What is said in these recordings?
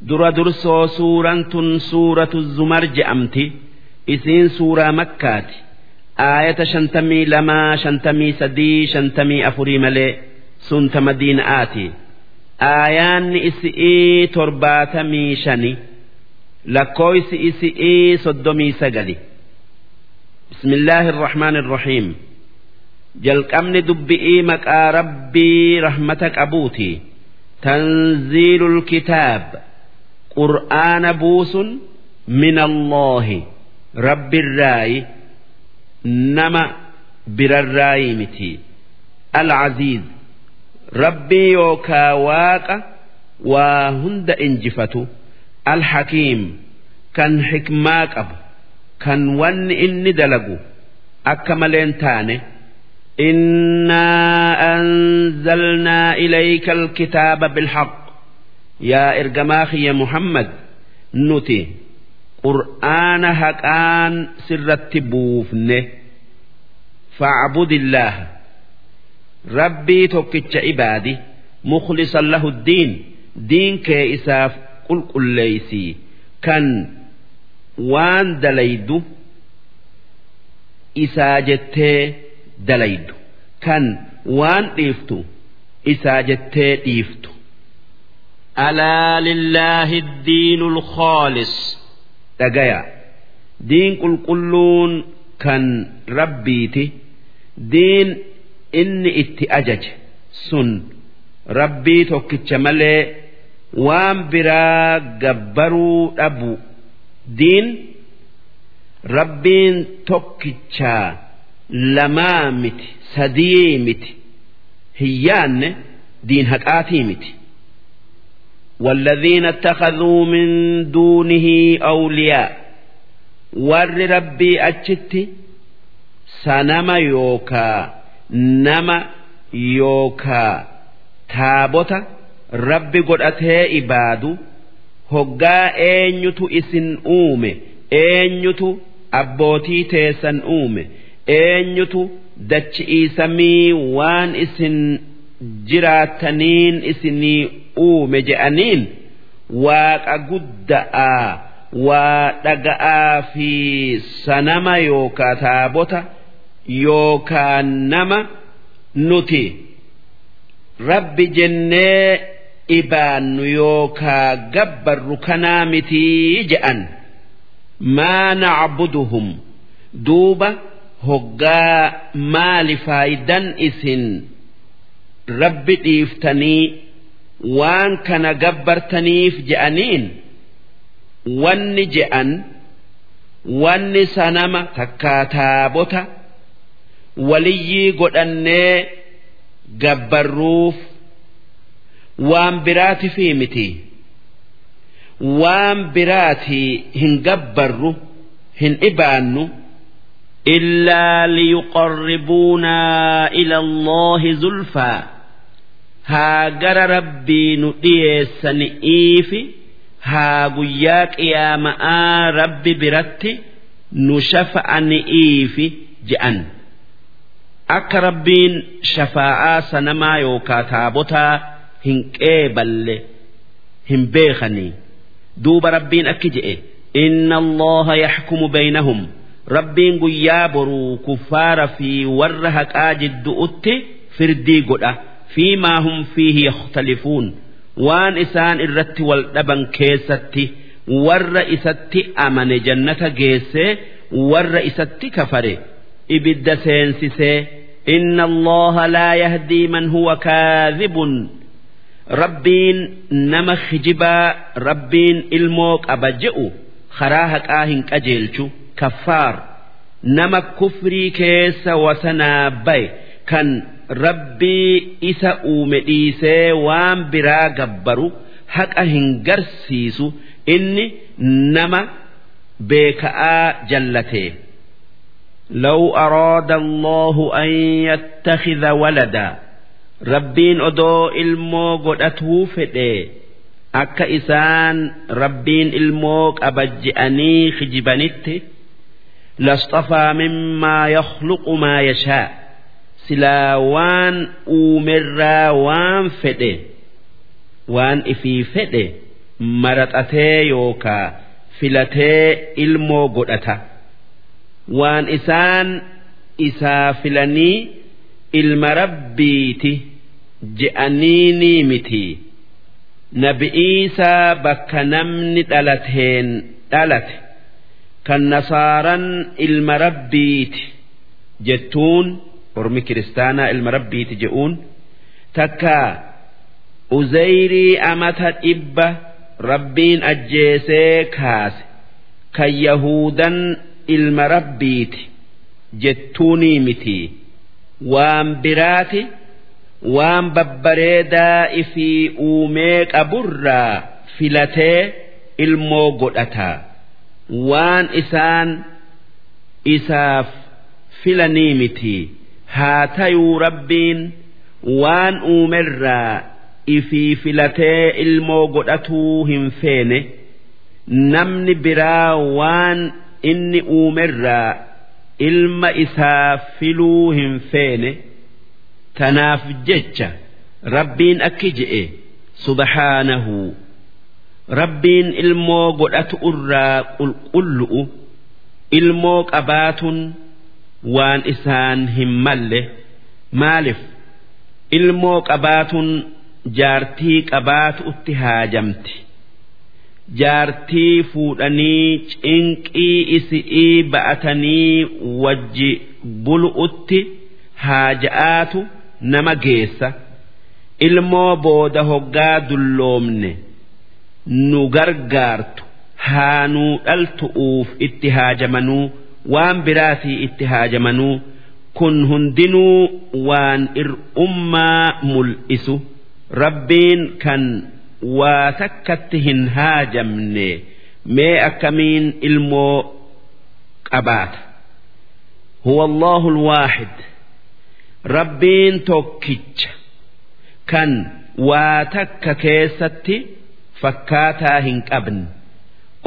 dura dursoo suuraan tun suuratu zumar je'amti isiin suuraa makkaati. Aayata shantamii lamaa shantamii sadii shantamii afurii malee sunta madiina'aati aayaanni isi'ii torbaatamii shani lakkooysi isi'ii soddomii sagali. Bismillaahi irrahmaan irrahiim jalqabni dubbi'ii maqaa rabbii rahmata qabuuti. Tanziilul kitaab qur'aana buusun min allaahi rabbirraayi nama birarraayi miti alcaziiz rabbii yookaa waaqa waa hunda injifatu alhakiim kan xikmaa qabu kan wanni inni dalagu akka maleen taane إنا أنزلنا إليك الكتاب بالحق yaa ergamaa kiyya Muhammad nuti qur'aana haqaan sirratti buufne facbudillaah rabbii tokkicha ibaadi mukhlisan lahu diin diin kee isaaf qulqulleeysii kan waan dalaydu isaa jettee dalaydu. Kan waan dhiiftu isaa jettee dhiiftu. Alaa lillaahi diinul khaalis dhagaya diin qulqulluun kan rabbiiti. Diin inni itti ajaje sun. Rabbii tokkicha malee waan biraa gabbaruu dhabu. Diin rabbiin tokkichaa lamaa miti sadii miti hiyyaanne diin haqaatii miti والذين اتخذوا من دونه أولياء ور ربي أجت سنما يوكا نما يوكا تابوتا ربي قد أتهي إبادو هقا أينيتو إسن أومي أينيتو أبوتي تيسن أومي eenyutu dachi'ii samii waan isin jiraataniin isinii uume je'aniin waaqa gudda'aa waa dhaga'aa fi sanama yookaa taabota yookaa nama nuti rabbi jennee ibaannu yookaa gabbarru kanaa mitii je'an maa nacbuduhum? Duuba hoggaa maali faayidan isin rabbi dhiiftanii waan kana gabbartaniif je'aniin wanni je'an wanni sanama takkaa taabota waliyyii godhannee gabbarruuf waan biraati fi miti waan biraati hin gabbarru hin ibaannu. إلا ليقربونا إلى الله زلفى haa gara rabbii nu dhiyeessani'iifi haa guyyaa qiyaama'aa rabbi biratti nu shafa'ani'iifi je'an. Akka rabbiin shafaa'aa sanamaa yookaa taabotaa hin qeeballe hin beekanii duuba rabbiin akki je'e. Inna Allaha yaxkumu baynahum rabbiin guyyaa boruu kuffaara fi warra haqaa jiddu'utti firdii godha. Fiimaa hum fiihi yakhtalifuun waan isaan irratti wal dhaban keessatti warra isatti amane jannata geessee warra isatti kafare. Ibidda seensisee inna allaha laa yahdii man huwa kaadhibun. Rabbiin nama kijibaa rabbiin ilmoo qaba je'u karaa haqaa hin qajeelchu kaffaar. Nama kufrii keessa wasanaa baye kan rabbii isa uume dhiisee waan biraa gabbaru haqa hin garsiisu inni nama beeka'aa jallatee. لو أراد الله أن يتخذ ولدا ربين أدو إلمو قدته فدي أكا إسان ربين إلمو أبجئني خجبانيتي لاصطفى مما يخلق ما يشاء silaa waan uumerraa waan fedhe waan ifii fedhe maraxatee yookaa filatee ilmoo godhata waan isaan isaa filanii ilma rabbiiti je'aniini miti nabi'iisaa bakka namni dhalateen dhalate kan nasaaraan ilma rabbiiti jettuun. Ormi kiristaanaa ilma rabbiiti je'uun takka uzayrii amata dhibba rabbiin ajjeesee kaase. Kan yahudan ilma rabbiiti jettuunii miti. Waan biraati waan babbareedaa ifii uumee qaburraa filatee ilmoo godhata. Waan isaan isaaf filanii miti haa tayuu rabbiin waan uumerraa ifii filatee ilmoo godhatuu hin feene. Namni biraa waan inni uumerraa ilma isaa filuu hin feene. Tanaaf jecha rabbiin akki je'e subhaanahu. Rabbiin ilmoo godhatu irraa qulqullu'u ilmoo qabaatun waan isaan hin malle maaliif ilmoo qabaatun jaartii qabaatu utti haajamti jaartii fuudhanii cinqii isi'ii ba'atanii wajji bulu'utti haaja'aatu nama geessa. Ilmoo booda hoggaa dulloomne nu gargaartu haa nuu dhaltu'uuf itti haajamanuu waan biraatii itti haajamanuu kun hundinuu waan ir'ummaa mul'isu. Rabbiin kan waa takkatti hin haajamne mee akkamiin ilmoo qabaata? Huwa allahu alwaahid rabbiin tokkicha kan waa takka keessatti fakkaataa hin qabne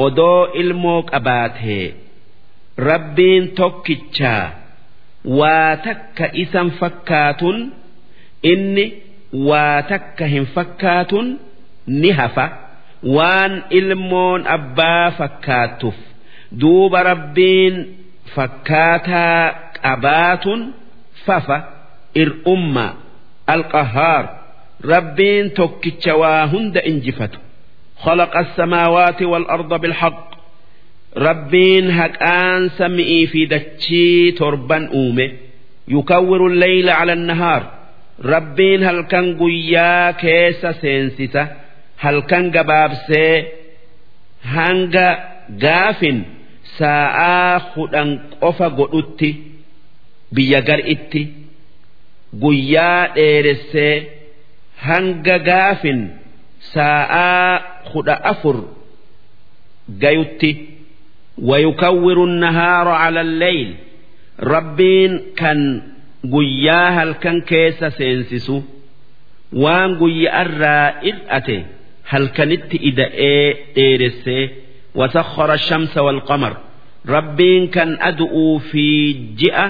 odoo ilmoo qabaatee rabbiin tokkichaa waa takka isan fakkaatun inni waa takka hin fakkaatun ni hafa waan ilmoon abbaa fakkaattuuf duuba rabbiin fakkaataa qabaatun fafa ir'umma alqahaar rabbiin tokkicha waa hunda injifatu خلق السماوات والأرض بالحق rabbiin haqaan samii fi dachii torban uume yukawwiru leyla ala nahaar rabbiin halkan guyyaa keessa seensisa halkan gabaabsee hanga gaafin saa'aa kudhan qofa godhutti biyya gar'itti guyyaa dheeressee hanga gaafin saa'aa kudha afur gayutti. ويكور النهار على الليل ربين كان guyyaa halkan keessa seensisu waan guyyaarraa ir'ate halkanitti ida'ee dheeressee wasakhara shamsa walqamar rabbiin kan adu'uu fi ji'a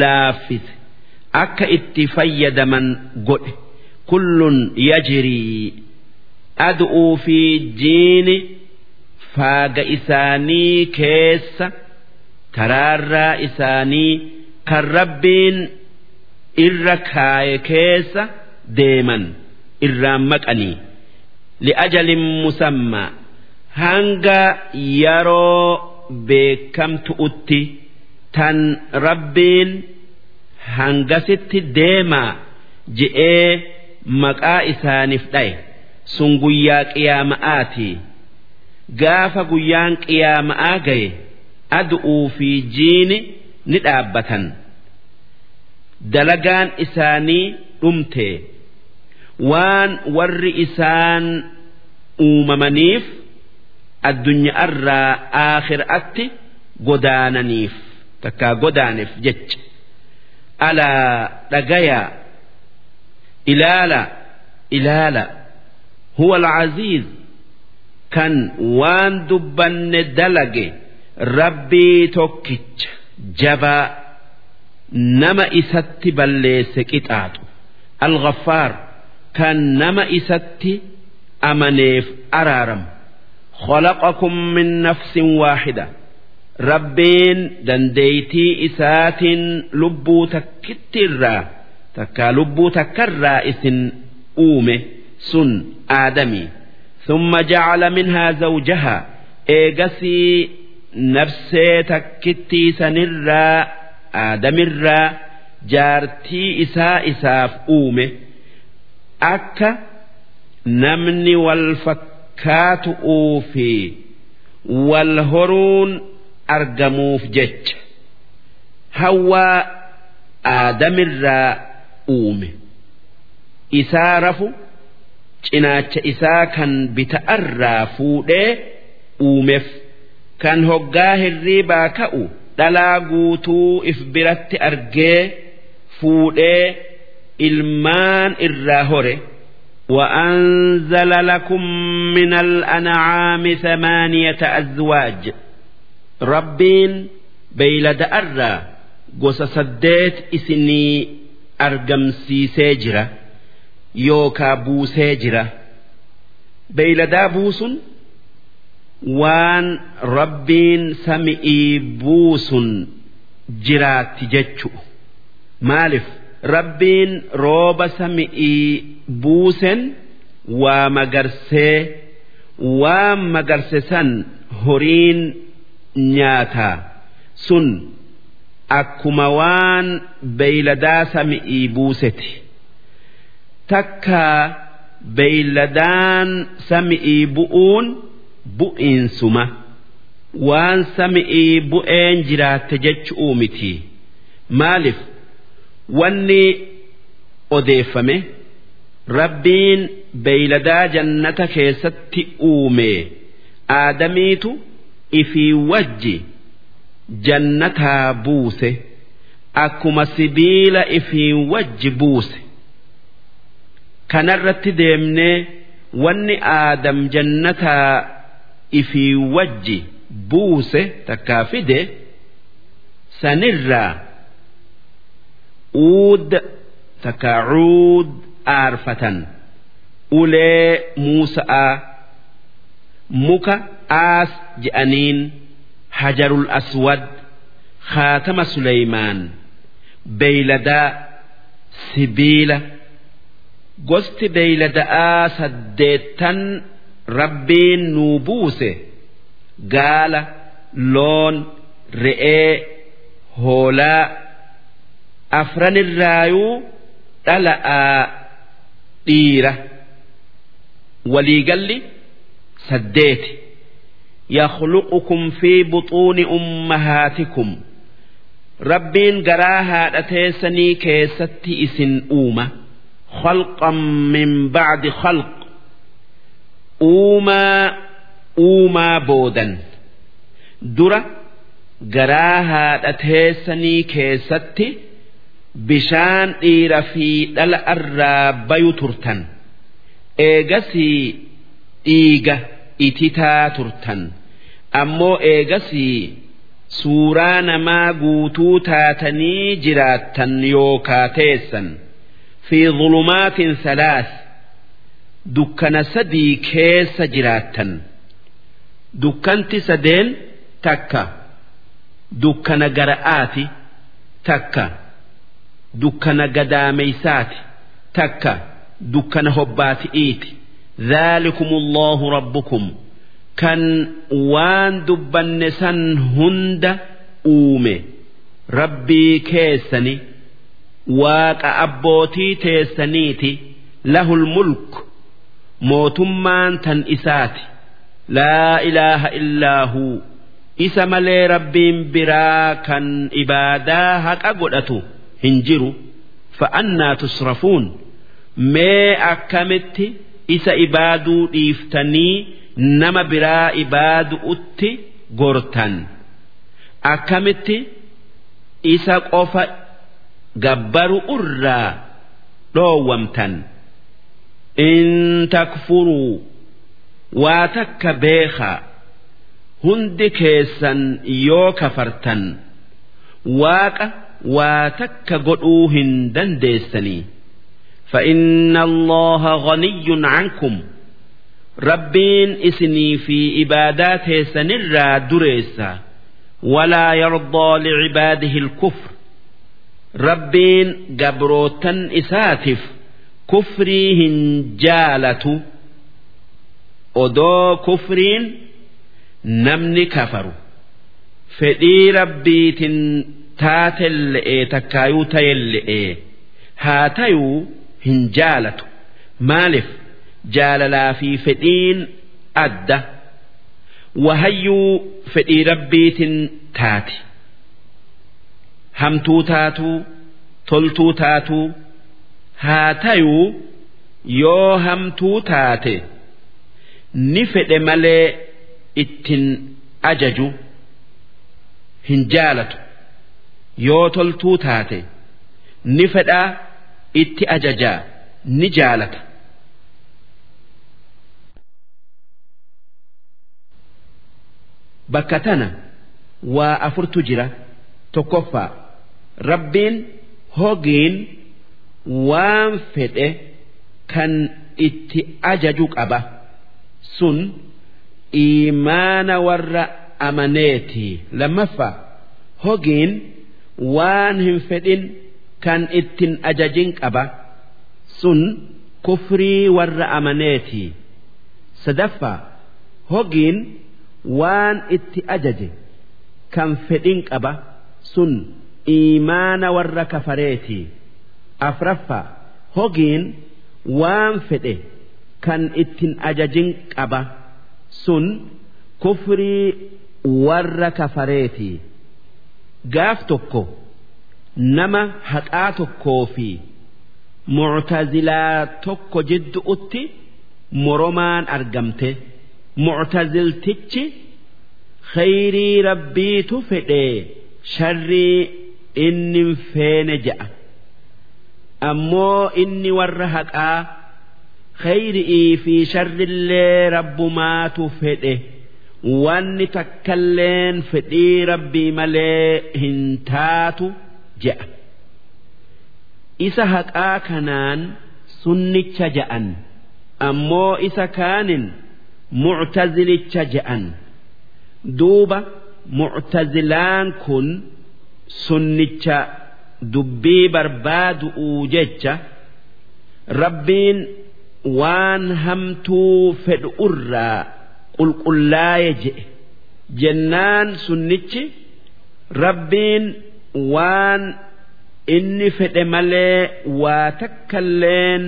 laaffise akka itti fayyadaman godhe kullun yajrii adu'uu fi jiini faaga isaanii keessa taraarraa isaanii kan rabbiin irra kaaye keessa deeman irraan maqanii. Li'ajalin musammaa hanga yeroo beekamtu'utti tan rabbiin hangasitti deemaa je'ee maqaa isaaniif dhaye sun guyyaa qiyaama'aatii gaafa guyyaan qiyaama'aa gaye adu'uu fi jiini ni dhaabbatan. Dalagaan isaanii dhumte. Waan warri isaan uumamaniif addunyaarraa aakhiraatti godaananiif takkaa godaaneef jecha. Alaa dhagayaa ilaala ilaala huwa alcaziiz kan waan dubbanne dalage rabbii tokkicha jabaa nama isatti balleesse qixaaxu alghaffaar kan nama isatti amaneef araaramu خلقكم من نفس واحدة ربين دنديتي إسات لبو تكترا تكا لبو تكرا إسن أومه سن آدمي ثم جعل منها زوجها إيغسي نفسي تكتي سنرا آدم الرا جارتي إساء إساف أومه أكا نمني والفكاتؤ في والهرون أرجموف جج هوا آدم الرا أومه إسارفو cinaacha isaa kan bita'arraa fuudhee uumeef kan hoggaa hirriibaa ka'u dhalaa guutuu if biratti argee fuudhee ilmaan irraa hore وأنزل لكم من الأنعام ثمانية أزواج ربين بيلد أرى قص سديت إسني أرقم سيسيجرة yookaa buusee jira. Beeyladaa buusun waan rabbiin sami'ii buusun jiraatti jechu maaliif? Rabbiin rooba sami'ii buusen waa magarsee waan magarse san horiin nyaataa sun akkuma waan beeyladaa sami'ii buuseti. Takkaa beeyladaan sami'ii bu'uun bu'iinsuma waan sami'ii bu'een jiraatte jechu'uu miti. Maaliif wanni odeeffame rabbiin beeyladaa jannata keessatti uume. Aadamiitu ifii wajji jannataa buuse. Akkuma sibiila ifii wajji buuse. Kanarratti deemnee wanni aadam jannataa ifii wajji buuse takkaa fide sanirraa uud takkaa cuud aarfatan ulee muusa'aa muka aas je'aniin hajarul aswad khaatama suleymaan beeyladaa sibiila. gosti beeylada'aa saddeettan rabbiin nuu buuse gaala loon re'ee hoolaa afranirraayuu dhala'aa dhiira. Waliigalli saddeeti. Yakhluqukum fi buxuuni ummahaatikum. Rabbiin garaa haadha teessanii keessatti isin uuma. خلقا من بعد خلق uumaa uumaa boodan dura garaa haadha teessanii keessatti bishaan dhiira fi dhala irraa bayu turtan eegasii dhiiga ititaa turtan ammoo eegasii suuraa namaa guutuu taatanii jiraattan yookaa teessan fi zulumaatin salaas dukkana sadii keessa jiraattan dukkanti sadeen takka dukkana gara'aati takka dukkana gadaameysaati takka dukkana hobbaati'iiti ذلكم الله ربكم كان وان دبن سن هند أومي ربي كيسني waaqa abbootii teessaniiti. Lahul mulk mootummaan tan isaati. Laa ilaaha illaahu. Isa malee rabbiin biraa kan ibaadaa haqa godhatu hin jiru. Fa'annaa tusrafuun. Mee akkamitti isa ibaaduu dhiiftanii nama biraa ibaadu'utti gortan? Akkamitti isa qofa gabbaru irraa dhoowwamtan in takfuruu waa takka beekaa hundi keessan yoo kafartan waaqa waa takka godhuu hin dandeessanii. فإن الله غني عنكم rabbiin isinii fi ibaadaa teessanirraa dureessa walaa yardaa licibaadihi ilkufr rabbiin gabrootan isaatiif kufrii hin jaalatu. Odoo kufriin namni kafaru. Fedhii rabbiitin taatelle'e takkaayuu ta'elle'e haa tayuu hin jaalatu. Maaliif? Jaalalaa fi fedhiin adda. Wahayyuu fedhii rabbiitin taati hamtuu taatuu toltuu taatuu haa tayuu yoo hamtuu taate ni fedhe malee ittin ajaju hin jaalatu yoo toltuu taate ni fedhaa itti ajajaa ni jaalata. Bakka tana waa afurtu jira tokkoffaa rabbiin hogiin waan fedhe kan itti ajaju qaba. Sun iimaana warra amaneeti lammaffaa hogiin waan hin fedhin kan ittin ajajin qaba. Sun kufrii warra amaneeti sadaffaa hogiin waan itti ajaje kan fedhin qaba. Sun iimaana warra kafareeti. Afraffaa hogiin waan fedhe kan ittin ajajin qaba. Sun kufrii warra kafareeti. Gaaf tokko nama haqaa tokkoo fi muctazilaa tokko jidduutti moromaan argamte. Muctaziltichi khayrii rabbiitu fedhe sharrii inni feene ja'a. Ammoo inni warra haqaa khayri'ii fi sharrillee rabbumaatu fedhe. Wanni takkalleen fedhii rabbii malee hin taatu je'a isa haqaa kanaan sunnicha ja'an. Ammoo isa kaanin muctazilicha ja'an. Duuba muctazilaan kun sunnicha dubbii barbaadu'uu jecha rabbiin waan hamtuu fedhu irraa qulqullaaye je'e. Jennaan sunnichi rabbiin waan inni fedhe malee waa takkalleen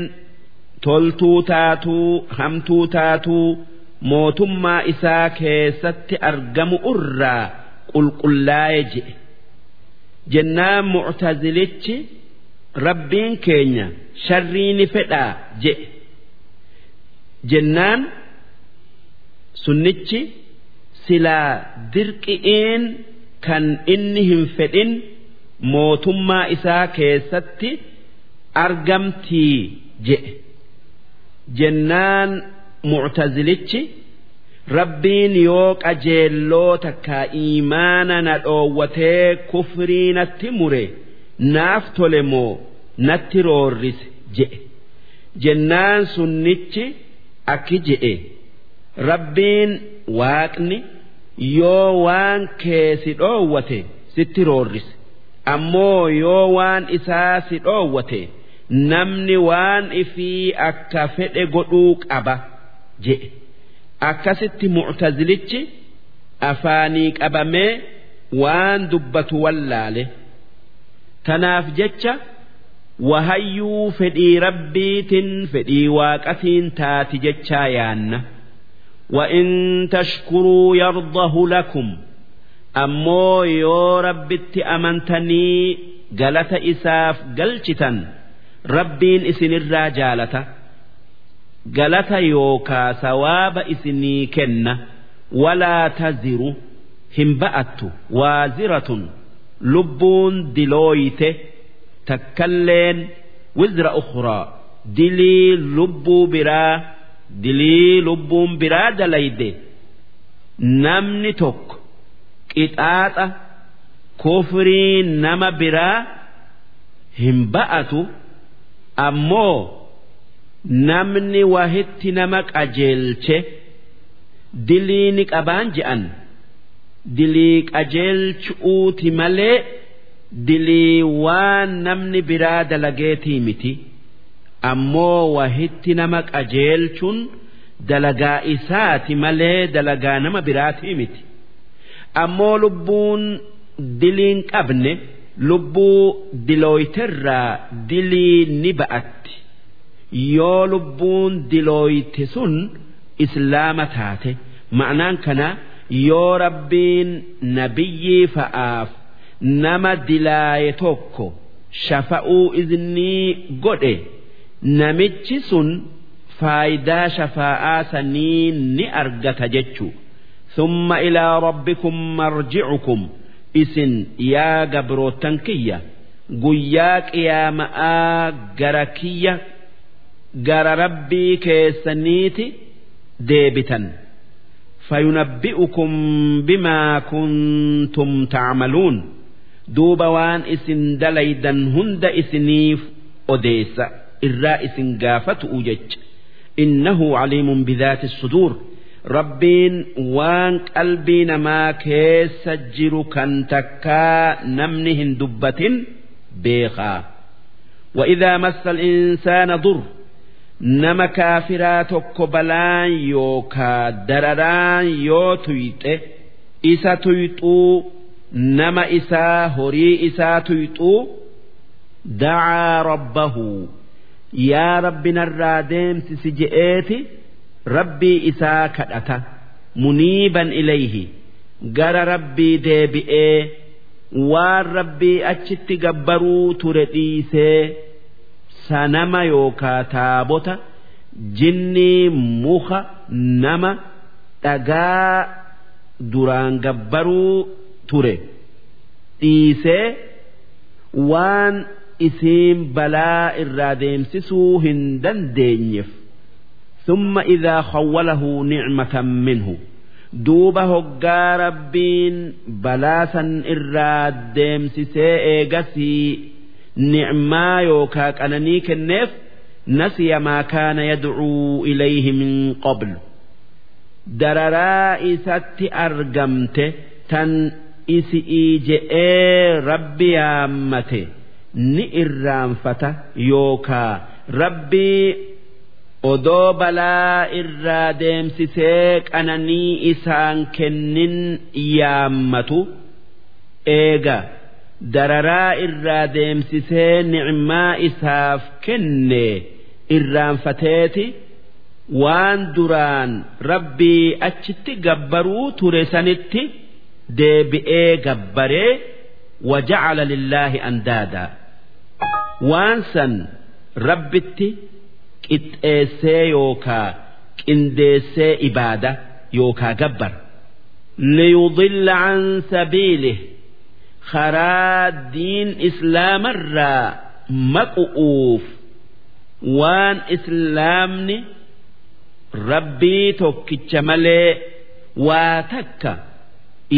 toltuu taatuu hamtuu taatuu mootummaa isaa keessatti argamu irraa qulqullaaye je'e jennaan muctazilichi rabbiin keenya sharrii ni fedhaa je'e jennaan sunnichi silaa dirqi'iin kan inni hin fedhin mootummaa isaa keessatti argamtii je'e jennaan muctazilichi rabbiin yoo qajeelloo takka iimaana na dhoowwatee kufrii natti mure naaf tole moo natti roorrise je'e. Jennaan sunnichi akki je'e. Rabbiin waaqni yoo waan keesi dhoowwate sitti roorrise. Ammoo yoo waan isaa si dhoowwate namni waan ifii akka fedhe godhuu qaba je'e akkasitti muctazilichi afaanii qabamee waan dubbatu wallaale tanaaf jecha wahayyuu fedhii rabbiitin fedhii waaqatiin taati jechaa yaanna وإن تشكروا يرضه لكم ammoo yoo rabbitti amantanii galata isaaf galchitan rabbiin isinirraa jaalata galata yookaa sawaaba isinii kenna walaa taziru hin ba'attu waaziratun lubbuun dilooyite takkalleen wizra ukhraa dilii lubbuu biraa dilii lubbuun biraa dalayde. Namni tokko qixaaxa kufrii nama biraa hin ba'atu ammoo namni wahitti nama qajeelche dilii ni qabaan je'an. Dilii qajeelchuuti malee dilii waan namni biraa dalageetii miti. Ammoo wahitti nama qajeelchuun dalagaa isaati malee dalagaa nama biraatii miti. Ammoo lubbuun diliin qabne lubbuu dilooyterraa dilii ni ba'atti yoo lubbuun dilooyte sun islaama taate ma'anaan kana yoo rabbiin nabiyyii fa'aaf nama dilaaye tokko shafa'uu iznii godhe namichi sun faayidaa shafaa'aa sanii ni argata jechuu ثم إلى ربكم مرجعكم إسن يا قبروتن كية قياك يا ماء قركية قر ربي كيسنيتي ديبتا فينبئكم بما كنتم تعملون دوب وان إسن دليدا هند إسنيف أديس إرا إسن قافت أوجج إنه عليم بذات الصدور ربين وان قلبي نما كيس جرو كان تكا نمنهن دبة بيخا وإذا مس الإنسان ضر nama kaafiraa tokko balaan yookaa dararaan yoo tuyxe isa tuyxuu nama isaa horii isaa tuyxuu dacaa rabbahu. Yaa rabbi narraa deemsisi je'eeti rabbii isaa kadhata. Muniiban ilayhi. Gara rabbii deebi'ee waan rabbii achitti gabbaruu ture dhiisee sanama yookaa taabota jinnii muka nama dhagaa duraan gabbaruu ture. Dhiisee waan isiin balaa irraa deemsisuu hin dandeenyeef. Summa idaa khawwalahu nicmatan minhu. Duuba hoggaa rabbiin balaa san irraa deemsisee eegasii ni'maa yookaa qananii kenneef nasiya maa kaana yaduu ilayhi min qablu dararaa isatti argamte tan isii je'ee rabbi yaammate ni irraanfata yookaa rabbi odoo balaa irraa deemsisee qananii isaan kennin yaammatu eega. Dararaa irraa deemsisee nicmaa isaaf kenne irraanfateeti waan duraan rabbii achitti gabbaruu ture sanitti deebi'ee gabbaree waja'ala lillaahi andaadaa waan san rabbitti qixxeessee yookaa qindeessee ibaada yookaa gabbar liyudilla an sabiilih karaa diin islaamarraa maqu'uuf waan islaamni rabbii tokkicha malee waa takka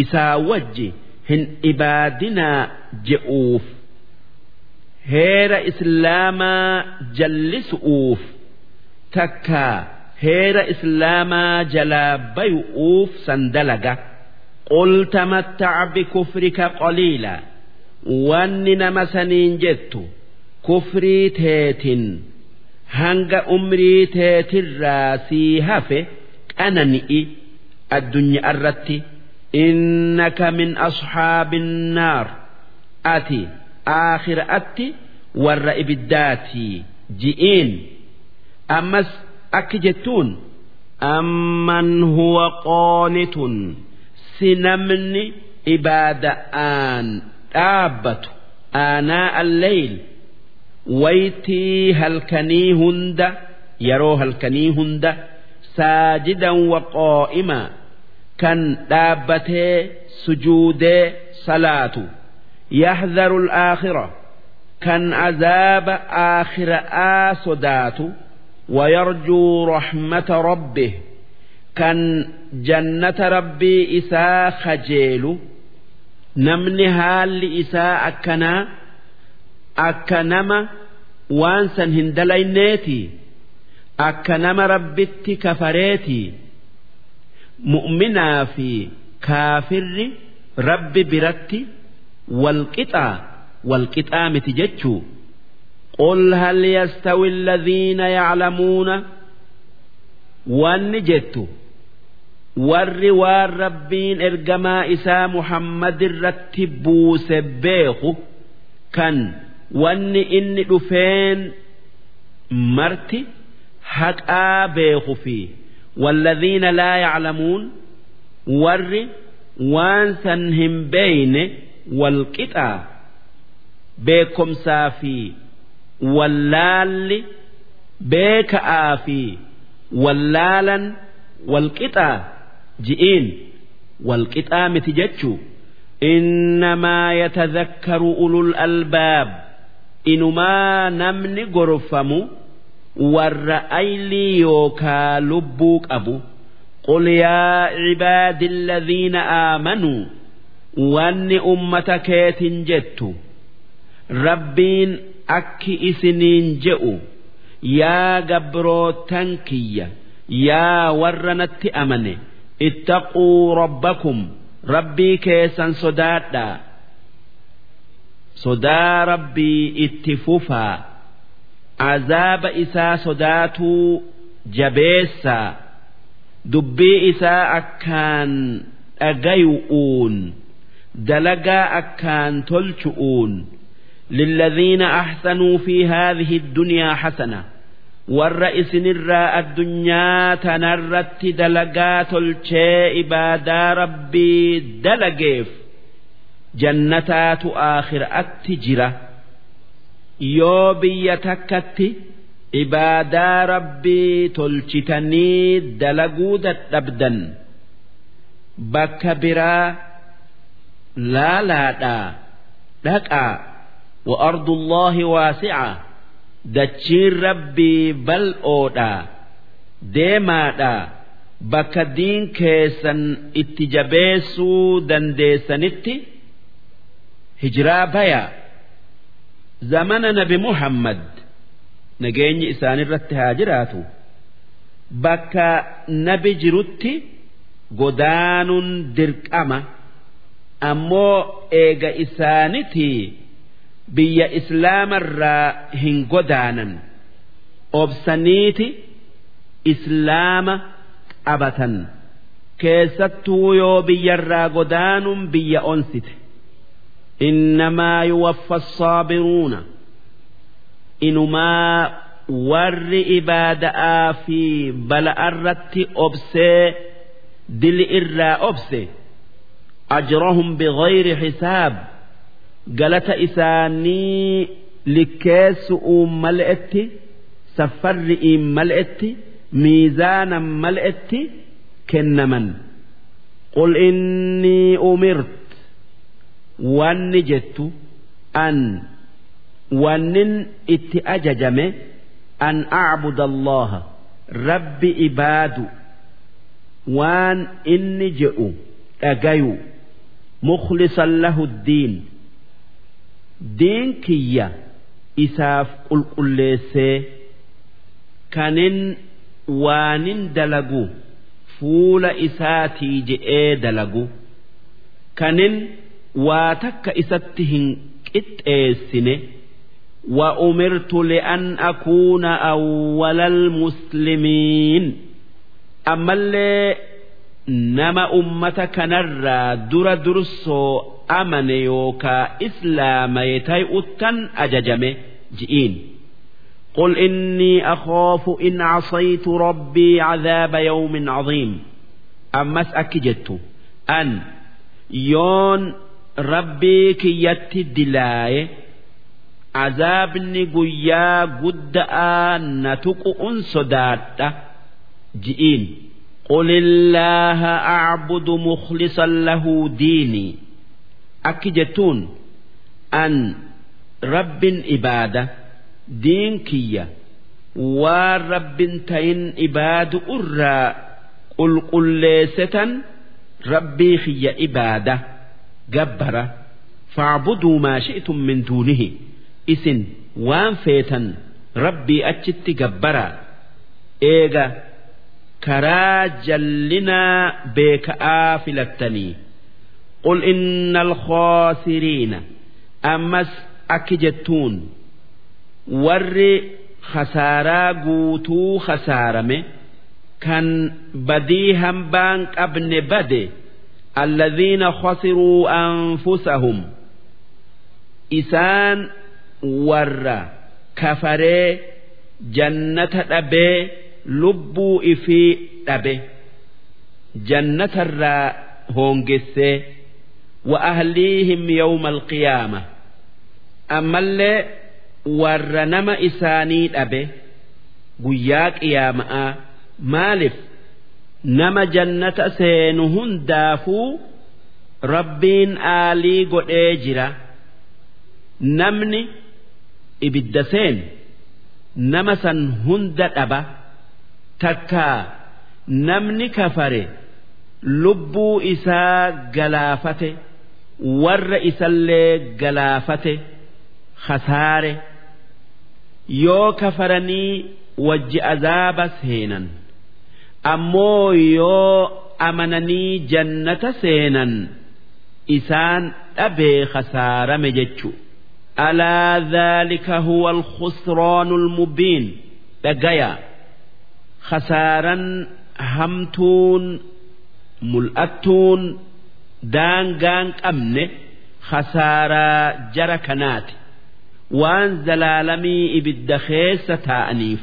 isaa wajji hin ibaadinaa je'uuf heera islaamaa jallisu'uuf takkaa heera islaamaa jalaa bayu'uuf sandalaga qul tamattac bikufrika qaliila wanni nama saniin jettu kufrii teetin hanga umrii teetirraa sii hafe qanani'i addunyaa irratti innaka min asxaabi النار ati aakhiraatti warra ibiddaatii ji'iin ammas akki jettuun amman huwa qoonitun si namni ibaada'aan dhaabbatu aanaa alleyl waytii halkanii hunda yeroo halkanii hunda saajidan wa qoo'imaa kan dhaabbatee sujuudee salaatu يحذر الآخرة كان عذاب آخرة صدات ويرجو رحمة ربه كان جنة ربي إساء خجيل نمني هال إساء أكنا أكنما وانسا هندلينيتي akka nama rabbitti kafareetii mu'minaa fi kaafirri rabbi biratti walqixaa walqixaa miti jechuu قل هل يستوي الذين يعلمون وان جدت warri waan rabbiin ergamaa isaa Muhammad irratti buuse beeku kan wanni inni dhufeen marti haqaa beeku fi walladhiina laa yaclamuun warri waan san hin beeyne walqixaa beekomsaa fi wallaalli beeka'aa fi wallaalan walqixaa ji'iin walqixaa miti jechuu innamaa yatadhakkaru ulul albaab inumaa namni gorfamu warra aylii yookaa lubbuu qabu قل يا عبادي الذين آمنوا واني أمة كيت جت ربين أكي إسنين جئوا يا قبرو تنكية يا ورنت أمني ittaquu rabbakum. Rabbii keessan sodaadha. Sodaa rabbii itti fufaa azaaba isaa sodaatuu jabeessaa dubbii isaa akkaan dhagayu'uun. Dalagaa akkaan tolchu'uun. Lilladhiina ahsanuu fi haadhihi dunyaa hasanaa warra isinirraa addunyaa tanarratti dalagaa tolchee ibaadaa rabbii dalageef jannataatu aakhiraatti jira. Yoo biyya takkatti ibaadaa rabbii tolchitanii dalaguu dadhabdan bakka biraa laalaadhaa dhaqaa wa ardullaahi waasi'a dachiin rabbii bal'oodhaa deemaadhaa bakka diin keessan itti jabeessuu dandeessanitti hijiraa bayaa zamana nabi muhammad nageenyi isaanirratti haa jiraatu. Bakka nabi jirutti godaanuun dirqama ammoo eega isaanitii biyya islaamarraa hin godaanan. Obsaniiti islaama qabatan. Keessattuu yoo biyyarraa godaanuun biyya onsite. Innamaa yuwaffa assaabiruuna. Inumaa warri ibaada'aa fi bala'arratti obsee dili irraa obse ajrahum bighayri hisaab galata isaanii likkeessu'uun mal'etti saffarri'iin mal'etti miizaanan mal'etti kennaman. Qul innii umirt wanni jettu an wannin itti ajajame an acbuda allaha rabbi ibaadu waan inni jedhu dhagayu mukhlisan lahu ddiin diin kiyya isaaf qulqulleessee kanin waanin dalagu fuula isaatii je'ee dalagu kanin waa takka isatti hin qixxeessine وأمرت لأن أكون أول المسلمين أما اللي نما أمتك نرى در درسو أمن يوكا إسلام يتي أتن أججم جئين قل إني أخاف إن عصيت ربي عذاب يوم عظيم أما أكجت أن يون ربي كيت دلايه azaabni guyyaa gudda'aa na tuqu'un sodaadha ji'iin قل الله أعبد مخلصا له ديني akki jettuun an rabbin ibaada diin kiyya waan rabbin ta'in ibaadu irraa qulqulleessitan rabbii kiyya ibaada gabbara faacbuduu maa shi'tum min duunihi isin waan feetan rabbii achitti gabbara eega karaa jallinaa beeka'aa filattanii. Qul inna alkhaasiriina ammas akki jettuun warri khasaaraa guutuu khasaarame kan badii hambaan qabne bade alladhiina khasiruu anfusahum isaan warra kafaree jannata dhabee lubbuu ifii dhabe jannatarraa hoongessee wa ahliihim yawma alqiyaama ammallee warra nama isaanii dhabe guyyaa qiyaama'aa maaliif nama jannata seenu hundaafuu rabbiin aalii godhee jira namni ibidda seen nama san hunda dhaba takkaa namni kafare lubbuu isaa galaafate warra isallee galaafate khasaare yoo kafaranii wajji azaaba seenan ammoo yoo amananii jannata seenan isaan dhabee khasaarame jechu. Alaa dhaalika huwa alkhusraanu almubiin dhagaya. Khasaaran hamtuun mul'attuun daangaan qabne khasaaraa jara kanaati waan zalaalamii ibidda keessa taa'aniif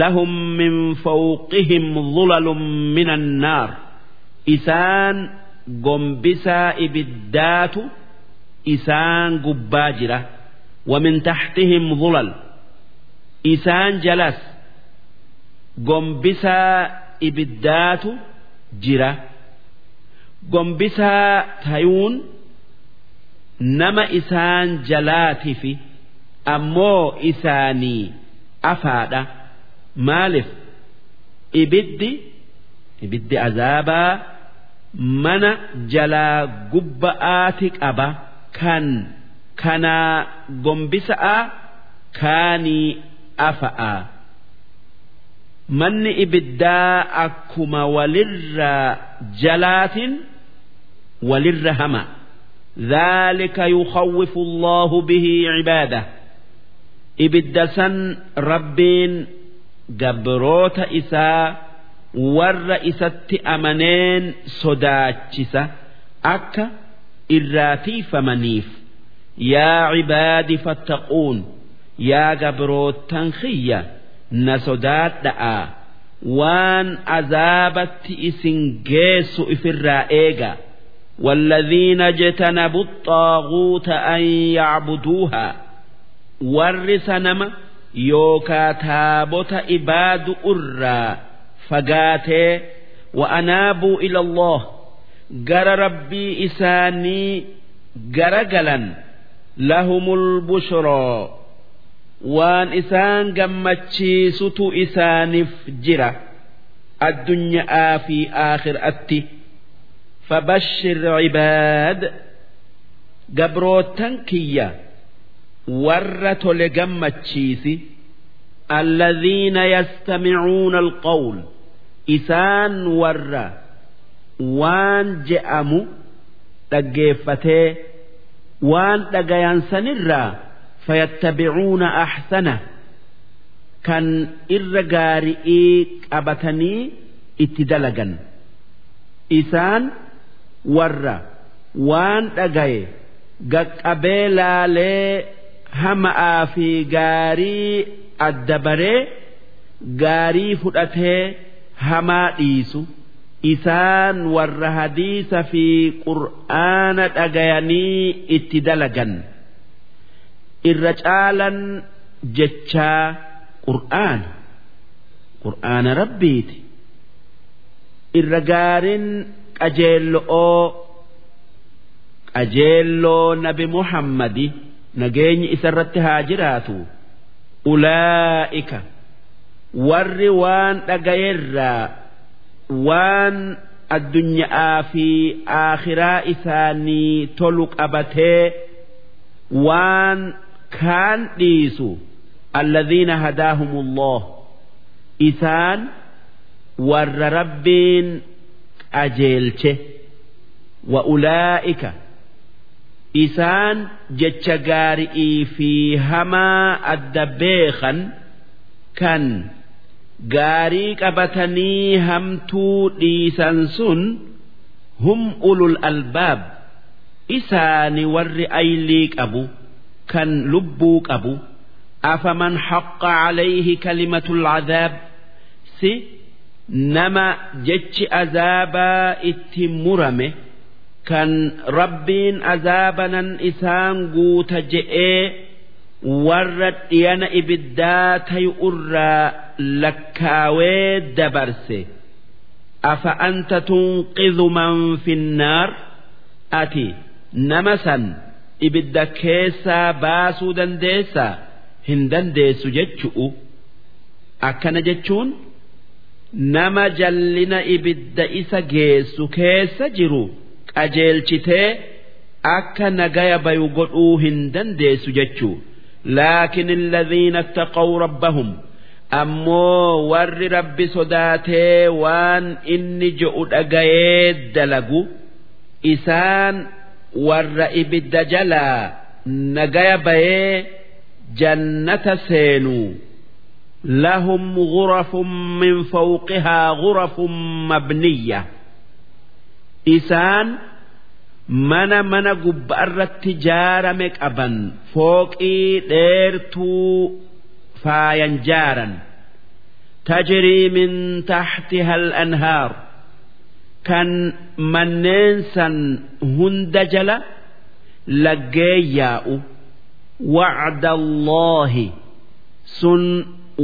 lahum min fawqihim dhulalun min annaar isaan gombisaa ibiddaatu isaan gubbaa jira ومن تحتهم ظلل إسان جلس gombisaa ibiddaatu jira gombisaa tayuun nama isaan jalaatifi ammoo isaanii afaadha. Maaliif? Ibiddi ibiddi azaabaa mana jalaa gubba'aati qaba. Kan kanaa gombisa'a kaanii afa'a. manni ibiddaa akkuma walirraa jalaatin walirra hama dhaalika yukawwifu allahu bihii cibaada ibidda san rabbiin gabroota isaa warra isatti amaneen sodaachisa akka irraa tiifamaniif yaa cibaadi fattaquun yaa gabrootan khiyya na sodaadha'a waan azaabatti isin geessu ifirraa eega والذين اجتنبوا الطاغوت أن يعبدوها ورثنما يوكا تابوت إباد أرى فقاتي وأنابوا إلى الله جر ربي إساني جرجلا لهم البشرى waan isaan gammachiisutu isaaniif jira addunyaa fi aakhiraatti fabashshir cibaad gabrootan kiyya warra tole gammachiisi الذين يستمعون القول إسان ورّا waan je'amu dhaggeeffatee waan dhagayan sanirraa fayattabicuuna ahsana kan irra gaari'ii qabatanii itti dalagan isaan warra waan dhagaye gaqqabee laalee hama'aa fi gaarii adda baree gaarii fudhatee hamaa dhiisu. Isaan warra hadiisa fi qur'aana dhagayanii itti dalagan. Irra caalan jechaa qur'aana qur'aana rabbiiti. Irra gaariin qajeello'oo qajeelloo nabi muhammadi nageenyi isarratti haa jiraatu. Ulaa'ika warri waan dhagayerraa waan addunyaa fi aakhiraa isaanii tolu qabatee waan kaan dhiisu alladhiina hadaahumullah isaan warra rabbiin qajeelche wa ulaa'ika. Isaan jecha gaari'ii fi hamaa adda beekan kan gaarii qabatanii hamtuu dhiisan sun hum ulul albaab. Isaani warri aylii qabu kan lubbuu qabu afaman haqqa calayhi kalimatul cadaab. Si nama jechi azaabaa itti murame kan rabbiin azaabanan isaan guuta je'ee warra dhiyana ibiddaa tayu irraa lakkaawee dabarse. Afa anta tunqidhu man finnaar? Ati nama san ibidda keessaa baasuu dandeessaa? Hin dandeessu jechu'u. Akkana jechuun nama jallina ibidda isa geessu keessa jiru qajeelchitee akka nagaya bayu godhuu hin dandeessu jechuu. Laakin alladhiina ittaqaw rabbahum ammoo warri rabbi sodaatee waan inni je'u dhagayee dalagu isaan warra ibidda jalaa nagaya bayee jannata seenuu لهم غرف من فوقها غرف مبنية إسان mana mana gubba irratti jaarame qaban fooqii dheertuu faayan jaaran tajrii min taxtiha al-anhaar kan manneen san hunda jala laggee yaa'u wacda allaahi sun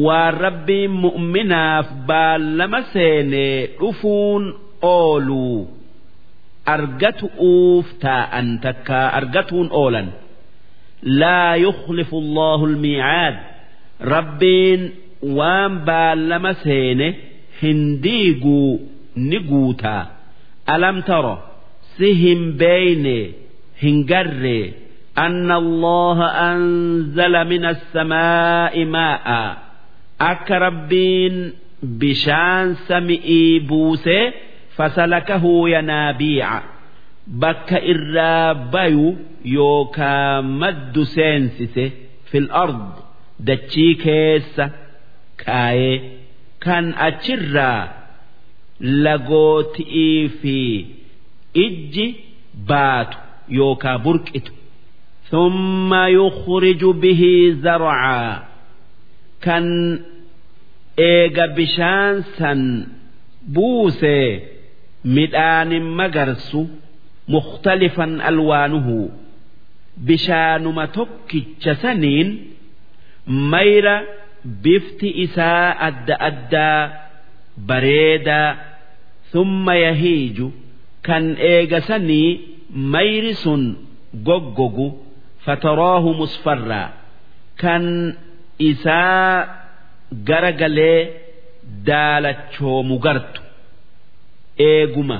waan rabbiin mu'minaaf baallama seenee dhufuun ooluu argatu'uuf taa'an takka argatuun oolan laa yukhlifu allahu almiicaad rabbiin waan baallama seene hin diiguu ni guutaa alam taro si hin beeyne hin garree أن الله أنزل من السماء ماء أك ربين بشان سمئي بوسي فسلكه ينابيع بك الرابي يوكا مد سينسس في الأرض دتشي كيس كاي كان أتشرا لغوتي في إج بات يوكا بركت ثم يخرج به زرعا kan eega bishaan san buuse midhaanin magarsu mukhtalifan alwaanuhu. Bishaanuma tokkicha saniin mayra bifti isaa adda addaa bareedaa thumma yahiiju kan eega sanii mayri sun goggogu fataraahu musfarraa kan isaa gara galee daalachoomu gartu eeguma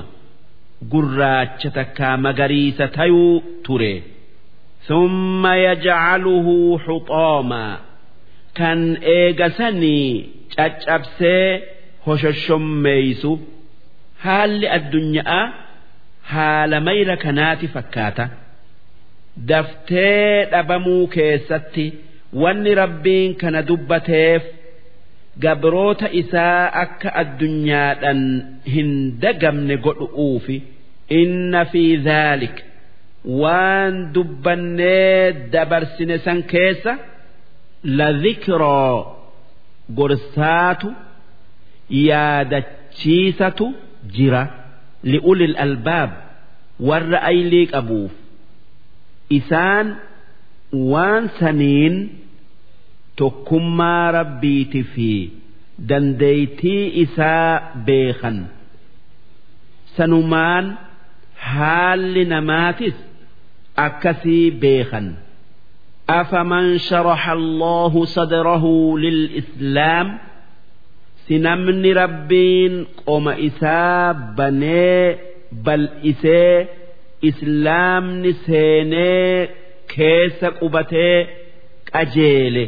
gurraacha takkaa magariisa tayuu ture. Summa yajcaluhu xuxoomaa kan eegasanii caccabsee hoshoshommeeysu haalli addunyaa haala mayra kanaati fakkaata. Daftee dhabamuu keessatti wanni rabbiin kana dubbateef gabroota isaa akka addunyaadhan hin dagamne godhu'uufi inna fi dhaalik waan dubbannee dabarsine san keessa la dhikroo gorsaatu yaadachiisatu jira li'ulil albaab warra aylii qabuuf. Isaan waan saniin tokkummaa rabbiiti fi dandeeytii isaa beekan sanumaan haalli namaatis akkasii beekan أفمن شرح الله صدره للإسلام سنمن ربين قوم إسا بني بل إسي إسلام نسيني keessa qubatee qajeele.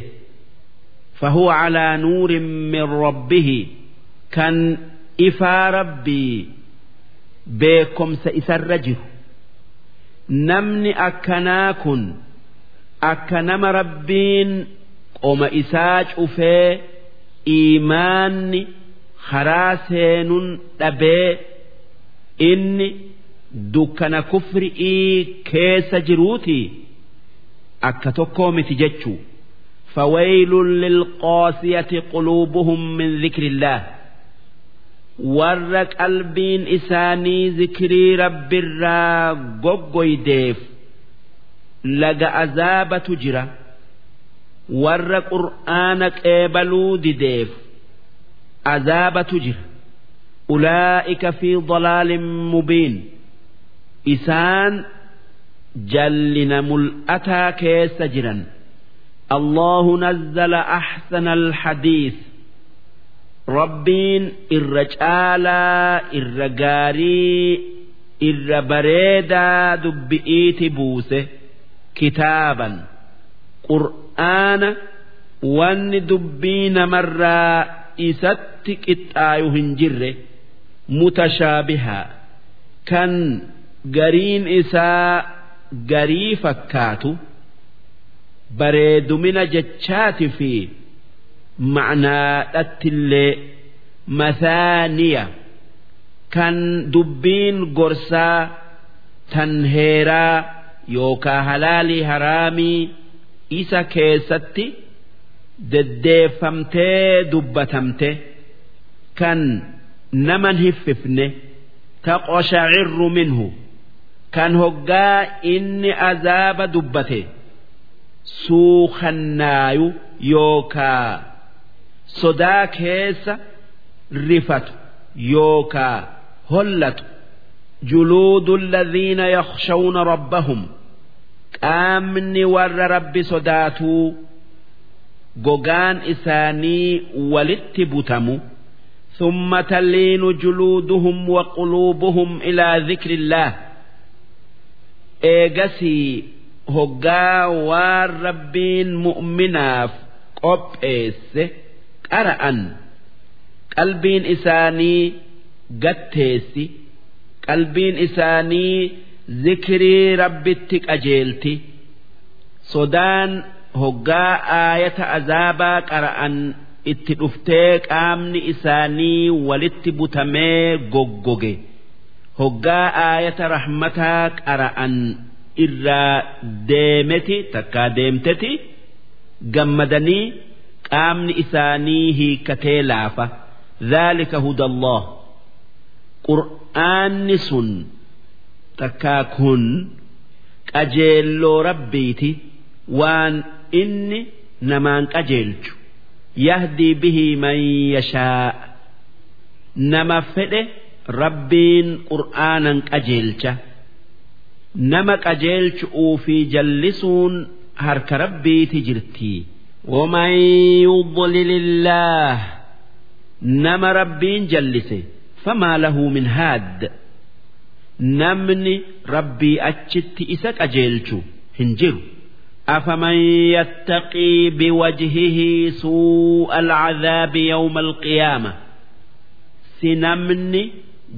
Fahuu calaa nuurin min rabbihi kan ifaa rabbii beekomsa isarra jiru. Namni akkanaa kun akka nama rabbiin qoma isaa cufee iimaanni haraa seenuun dhabee inni dukkana kufri'ii keessa jiruutii akka tokkoo miti jechuu. Fawaylun lilqaasiyati quluubuhum min dhikrillah warra qalbiin isaanii zikrii rabbirraa goggoydeef laga azaabatu jira. Warra qur'aana qeebaluu dideef azaabatu jira. Ulaa'ika fi dalaalin mubiin. Isaan jallina mul'ataa keessa jiran allahu nazzala ahsana alhadiis rabbiin irra caalaa irra bareedaa dubbi'iiti buuse kitaaban qur'aana wanni dubbii namarraa isatti qixxaayu hin jirre garii fakkaatu bareedumina jechaati fi macnaadhattillee mathaaniya kan dubbiin gorsaa tan heeraa yookaa halaalii haraamii isa keessatti deddeeffamtee dubbatamte kan naman hiffifne taqosha'irru minhu kan hoggaa inni azaaba dubbate suukannaayu yookaa sodaa keessa rifatu yookaa hollatu juluudu alladhiina yakhshawna rabbahum qaamni warra rabbi sodaatuu gogaan isaanii walitti butamu ثم تلين جلودهم وقلوبهم إلى ذكر الله eegasii hoggaa waan rabbiin mu'minaaf qopheesse qara'an qalbiin isaanii gatteessi qalbiin isaanii zikirii rabbitti qajeelti sodaan hoggaa aayata azaabaa qara'an itti dhuftee qaamni isaanii walitti butamee goggoge. hoggaa aayata rahmataa qara'an irraa deemeti takkaa deemteti gammadanii qaamni isaanii hiikkatee laafa. Dhaalika hudallah. Qur'aanni sun takkaa kun qajeelloo rabbiiti. Waan inni namaan qajeelchu. Yahdii bihii man yashaa. Nama fedhe ربين قرآنا قجيلش نما قجيلش في جلسون هرك ربي تجرتي ومن يضلل الله نما ربين جلسه فما له من هاد نمني ربي أجت إسك أجيلش هنجرو أفمن يتقي بوجهه سوء العذاب يوم القيامة سنمني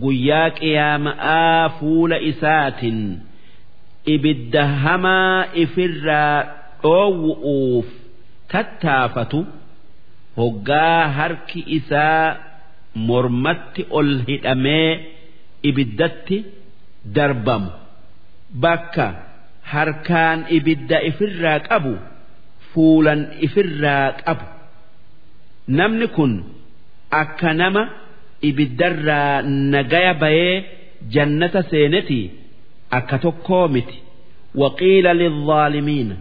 guyyaa qiyaama'aa fuula isaatiin ibidda hamaa ifirraa dhoowwuuf tattaafatu hoggaa harki isaa mormatti ol hidhamee ibiddatti darbamu bakka harkaan ibidda ifirraa qabu fuulan ifirraa qabu namni kun akka nama. ibiddarraa nagaya bayee jannata seeneti akka tokkoo miti waqiila lilzaalimiina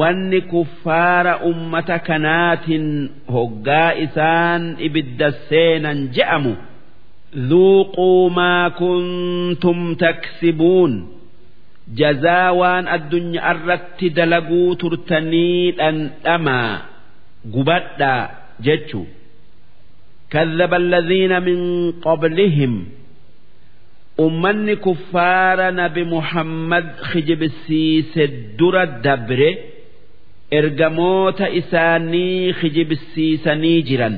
wanni kuffaara ummata kanaatiin hoggaa isaan ibidda seenan je'amu ذوقوا ما كنتم تكسبون jazaa waan addunyaa irratti dalaguu turtanii dhandhamaa gubadhaa jechuu كذب الذين من قبلهم أمني كفار نبي محمد خجب السيس الدر الدبر ergamoota isaanii kijibsiisanii jiran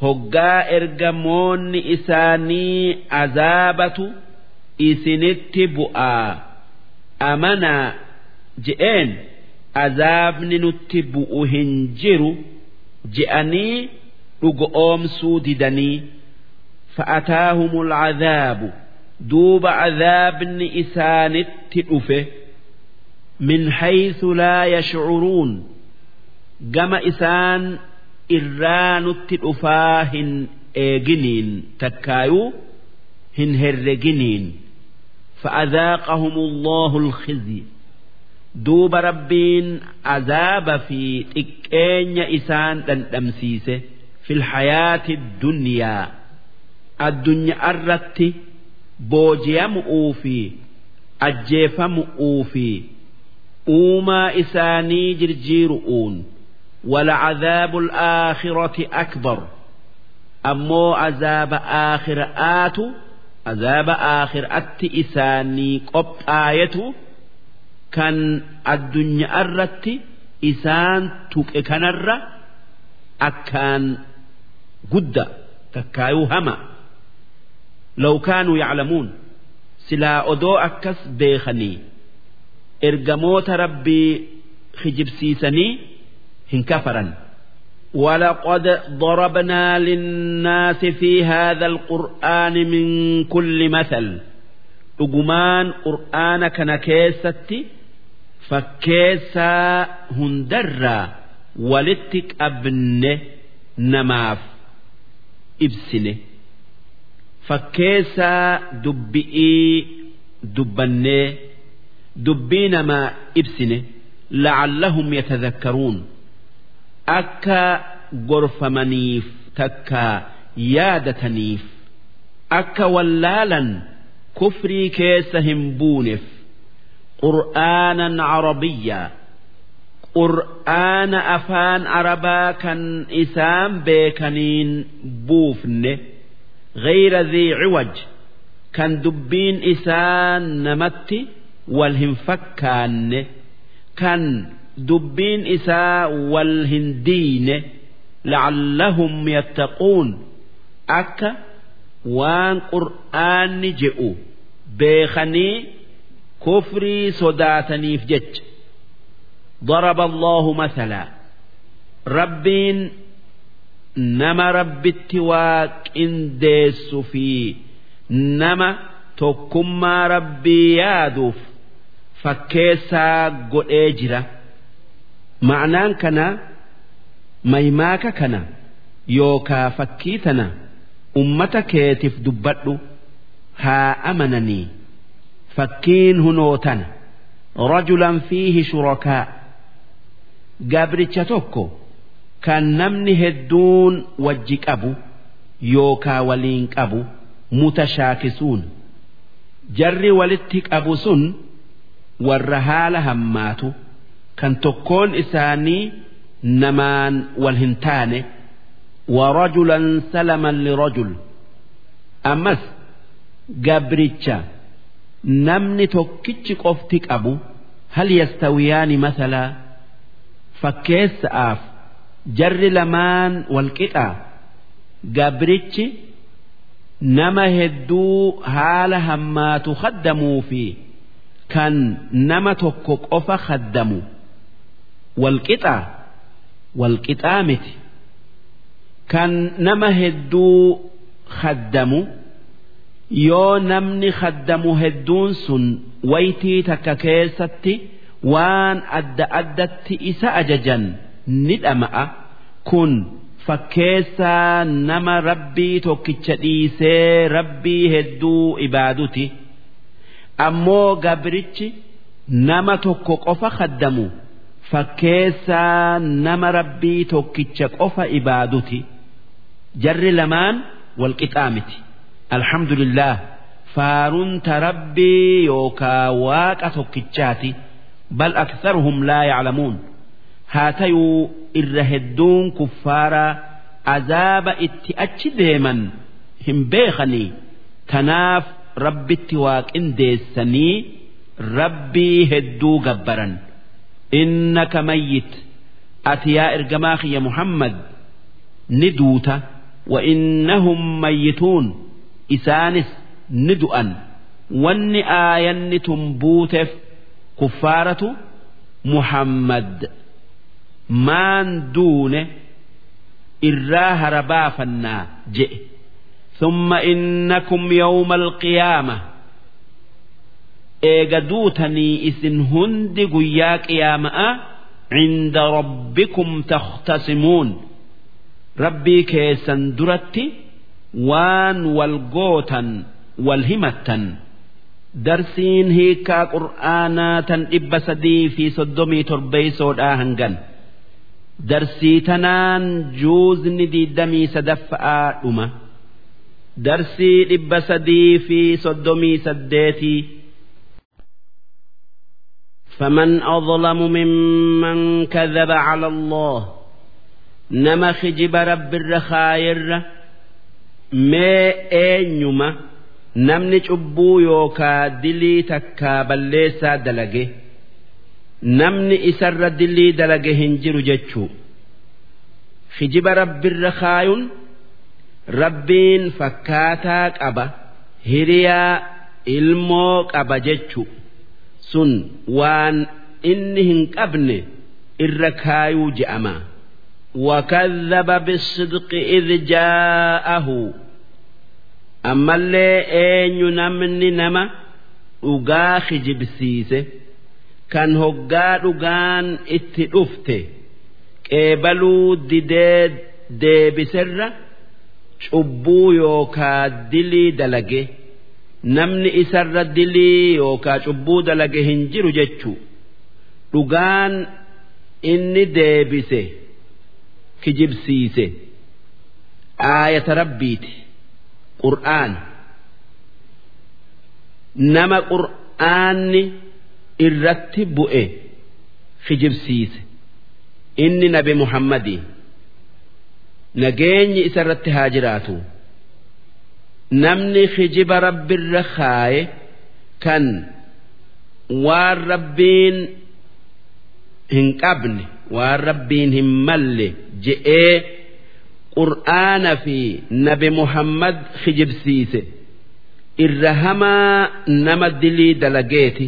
hoggaa ergamoonni isaanii azaabatu isinitti bu'aa amanaa je'een azaabni nutti bu'u hin jiru je'anii dhugoomsuu didanii فأتاهم العذاب دوب عذاب إسانت أفه من حيث لا يشعرون جم إسان إران التلفاه إيجنين تكايو هن هرجنين فأذاقهم الله الخزي دوب ربين عذاب في إكين إسان تنتمسيسه fil hayaati dunyaa addunyaa irratti booji'amu'uu fi ajjeefamu'uu fi uumaa isaanii jirjiiru'uun walcadaabu alaakhirati akbar ammoo azaaba aakhira'aatu azaaba aakhira'atti isaanii qophaayetu kan addunyaa irratti isaan tuqe kanarra akkaan توك كنر أكان قد تكايو هما لو كانوا يعلمون سلا أدو أكس بيخني إرجموت ربي خجبسيسني هنكفرا ولقد ضربنا للناس في هذا القرآن من كل مثل أجمان قرآن كان كيستي فكيسا هندرا ولتك أبن نماف ibsine. Fakkeessaa dubbi'ii dubbannee dubbii namaa ibsine. Lacallahum yatadakkaruun akka gorfamaniif takkaa yaadataniif akka wallaalan kufrii keessa hin buuneef. Qur'aanan carabiyyaa qur'aana afaan arabaa kan isaan beekaniin buufne ghayra dhii ciwaj kan dubbiin isaa namatti wal hin fakkaanne kan dubbiin isaa wal hin diine la'allahum yattaquun akka waan qur'aanni je'u beekanii kufrii sodaataniif jecha. ضرب الله مثلا ربين nama rabbitti waaqindeessu fi nama tokkummaa rabbii yaaduuf fakkeessaa godhee jira ma'anaan kana maymaaka kana yookaa fakkii tana ummata keetiif dubbadhu haa amananii fakkiin hunoo tana rajulan fiihi shurakaa gabricha tokko kan namni hedduun wajji qabu yookaa waliin qabu mutashaakisuun jarri walitti qabu sun warra haala hammaatu kan tokkoon isaanii namaan wal hin taane warajulan salaman lirajul ammas gabricha namni tokkichi qofti qabu hal yastawiyaani masalaa fakkeessa'aaf jarri lamaan walqixaa gabrichi nama hedduu haala hammaatu khaddamuu fi kan nama tokko qofa khaddamu walqixaa walqixaa miti. Kan nama hedduu khaddamu yoo namni khaddamu hedduun sun waytii takka keessatti waan adda addatti isa ajajan ni dhama'a. Kun fakkeessaa nama rabbii tokkicha dhiisee rabbii hedduu ibaaduti. Ammoo gabrichi nama tokko qofa khaddamu fakkeessaa nama rabbii tokkicha qofa ibaaduti. Jarri lamaan walqixaa miti alhamdulillah faarunta rabbii yookaa waaqa tokkichaati bal aktharuhum laa yaclamuun haa tayuu irra hedduun kuffaaraa azaaba itti achi deeman hin beekanii tanaaf rabbitti waaqindeessanii rabbii hedduu gabbaran innaka mayyit ati yaa ergamaa kiyya muhammad ni duuta wa innahum mayyituun kuffaaratu muhammad. Maan duune irraa harabaafannaa je'e. Thumma innakum yawma alqiyaama eega duutanii isin hundi guyyaa qiyaama'a cinda rabbikum takhtasimuun. Rabbii keessan duratti waan wal gootan wal himattan. darsiin hiikaa qur'aanaa tan dhibba sadii fi soddomii torbeeysoodhaa hangan darsii tanaan juuzni diidamii sadaffa'aa dhuma darsii dhibba sadii fi soddomii saddeetii فمن أظلم ممن كذب على الله نما خجب رب الرخاير ما أينما نمني عبو يوكا دلي تكا بليسا دلقه نمني إسر دلي دلقه هنجر جتشو خجب رب الرخايون ربين فكاتاك أبا هريا ilmoo qaba jechu sun waan inni hin qabne irra kaayuu je'ama wakadhaba bisidqi id jaa'ahu ammallee eenyu namni nama dhugaa kijibsiise kan hoggaa dhugaan itti dhufte qeebaluu didee deebiserra cubbuu yookaa dilii dalage namni isarra dilii yookaa cubbuu dalage hin jiru jechuu. Dhugaan inni deebise kijibsiise aayata rabbiiti qur'aan. Nama qur'aanni irratti bu'e kijibsiise inni nabi muhammadii nageenyi isarratti haa jiraatu. namni kijiba rabbirra kaaye kan waan rabbiin hin qabne waan rabbiin hin malle je'ee qur'aana fi nabi muhammad kijibsiise irra hamaa nama dilii dalageeti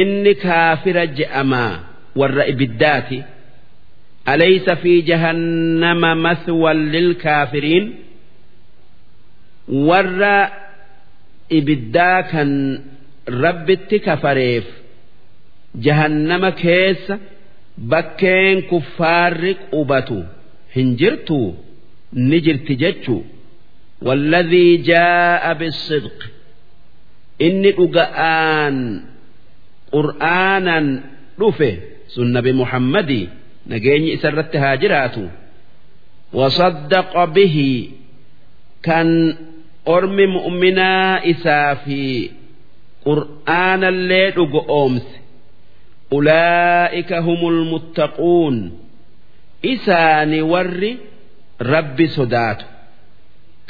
inni kaafira je'amaa warra ibiddaati alaysa fi jahannama mathwan lilkaafiriin warra ibiddaa kan rabbitti kafareef jahannama keessa bakkeen kuffaarri qubatu hin jirtu ni jirti jechu والذي جاء بالصدق إني أجآن قرآنا رفه سنة بمحمد نجيني سرت هاجرات وصدق به كان ormi mu'minaa isaa fi qur'aanallee dhugo oomse ulaa'ika humul muttaquun isaani warri rabbi sodaatu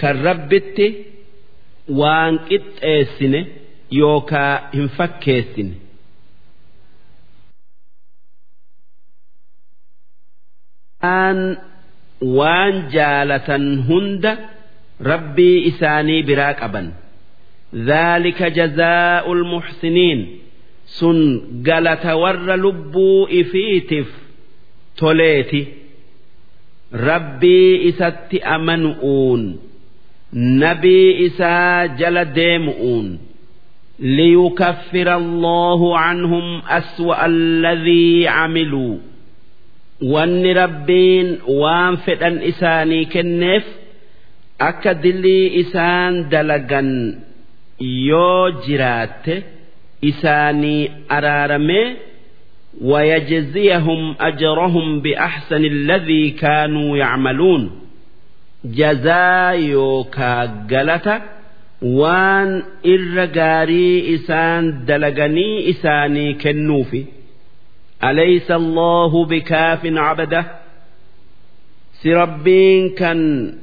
kan rabbitti waan qixxeessine yookaa hin fakkeessine waan jaalatan hunda rabbii isaanii biraa qaban ذلك جزاء المحسنين sun galata warra lubbuu ifiitif toleeti rabbii isatti amanu'uun. Nabii isaa jala deemu'uun. Liyukaffira allahu canhum aswa'a alladhii camiluu wanni rabbiin waan fedhan isaanii kenneef akka dilii isaan dalagan yoo jiraatte isaanii araaramee ويجزيهم أجرهم بأحسن الذي كانوا يعملون جزاء يوكا قلتا وان إرقاري إسان دلقني إساني كنوفي أليس الله بكاف عبده سربين كان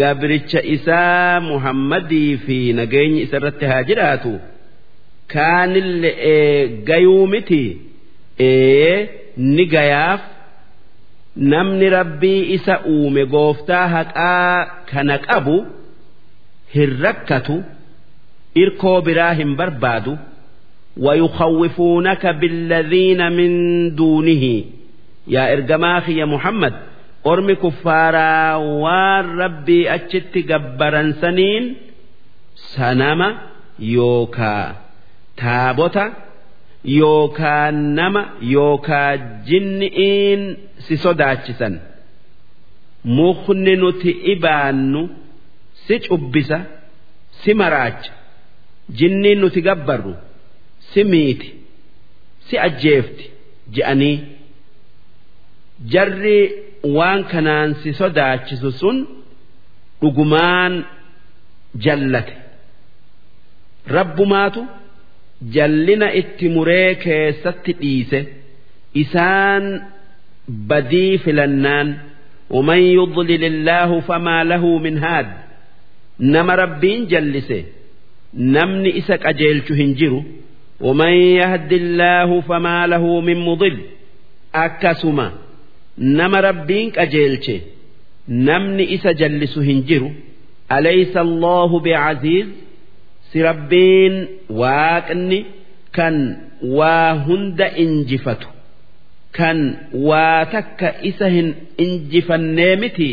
gabricha isaa muhammadii fi nageenyi isarratti haa jiraatu kaanille'ee gayuu miti ee ni gayaaf namni rabbii isa uume gooftaa haqaa kana qabu hin rakkatu irkoo biraa hin barbaadu ويخوفونك بالذين من دونه يا إرجماخ يا محمد أرمي كفارا والربي أتشت جبرا سنين سنما يوكا تابوتا yookaan nama yookaan jinni'iin si sodaachisan. Mukni nuti ibaannu si cubbisa si maraacha. Jinniin nuti gabbarru si miiti si ajjeefti je'anii. Jarri waan kanaan si sodaachisu sun dhugumaan jallate. Rabbumaatu. jallina itti muree keessatti dhiise isaan badii filannaan ومن يضلل الله فما له من هاد نما ربين جلسه نمني إسك أجيلش هنجرو ومن يهد الله فما له من مضل أكسما نما ربين أجيلش نمني إسا جلس هنجرو أليس الله بعزيز si rabbiin waaqni kan waa hunda injifatu kan waa takka isa hin injifannee miti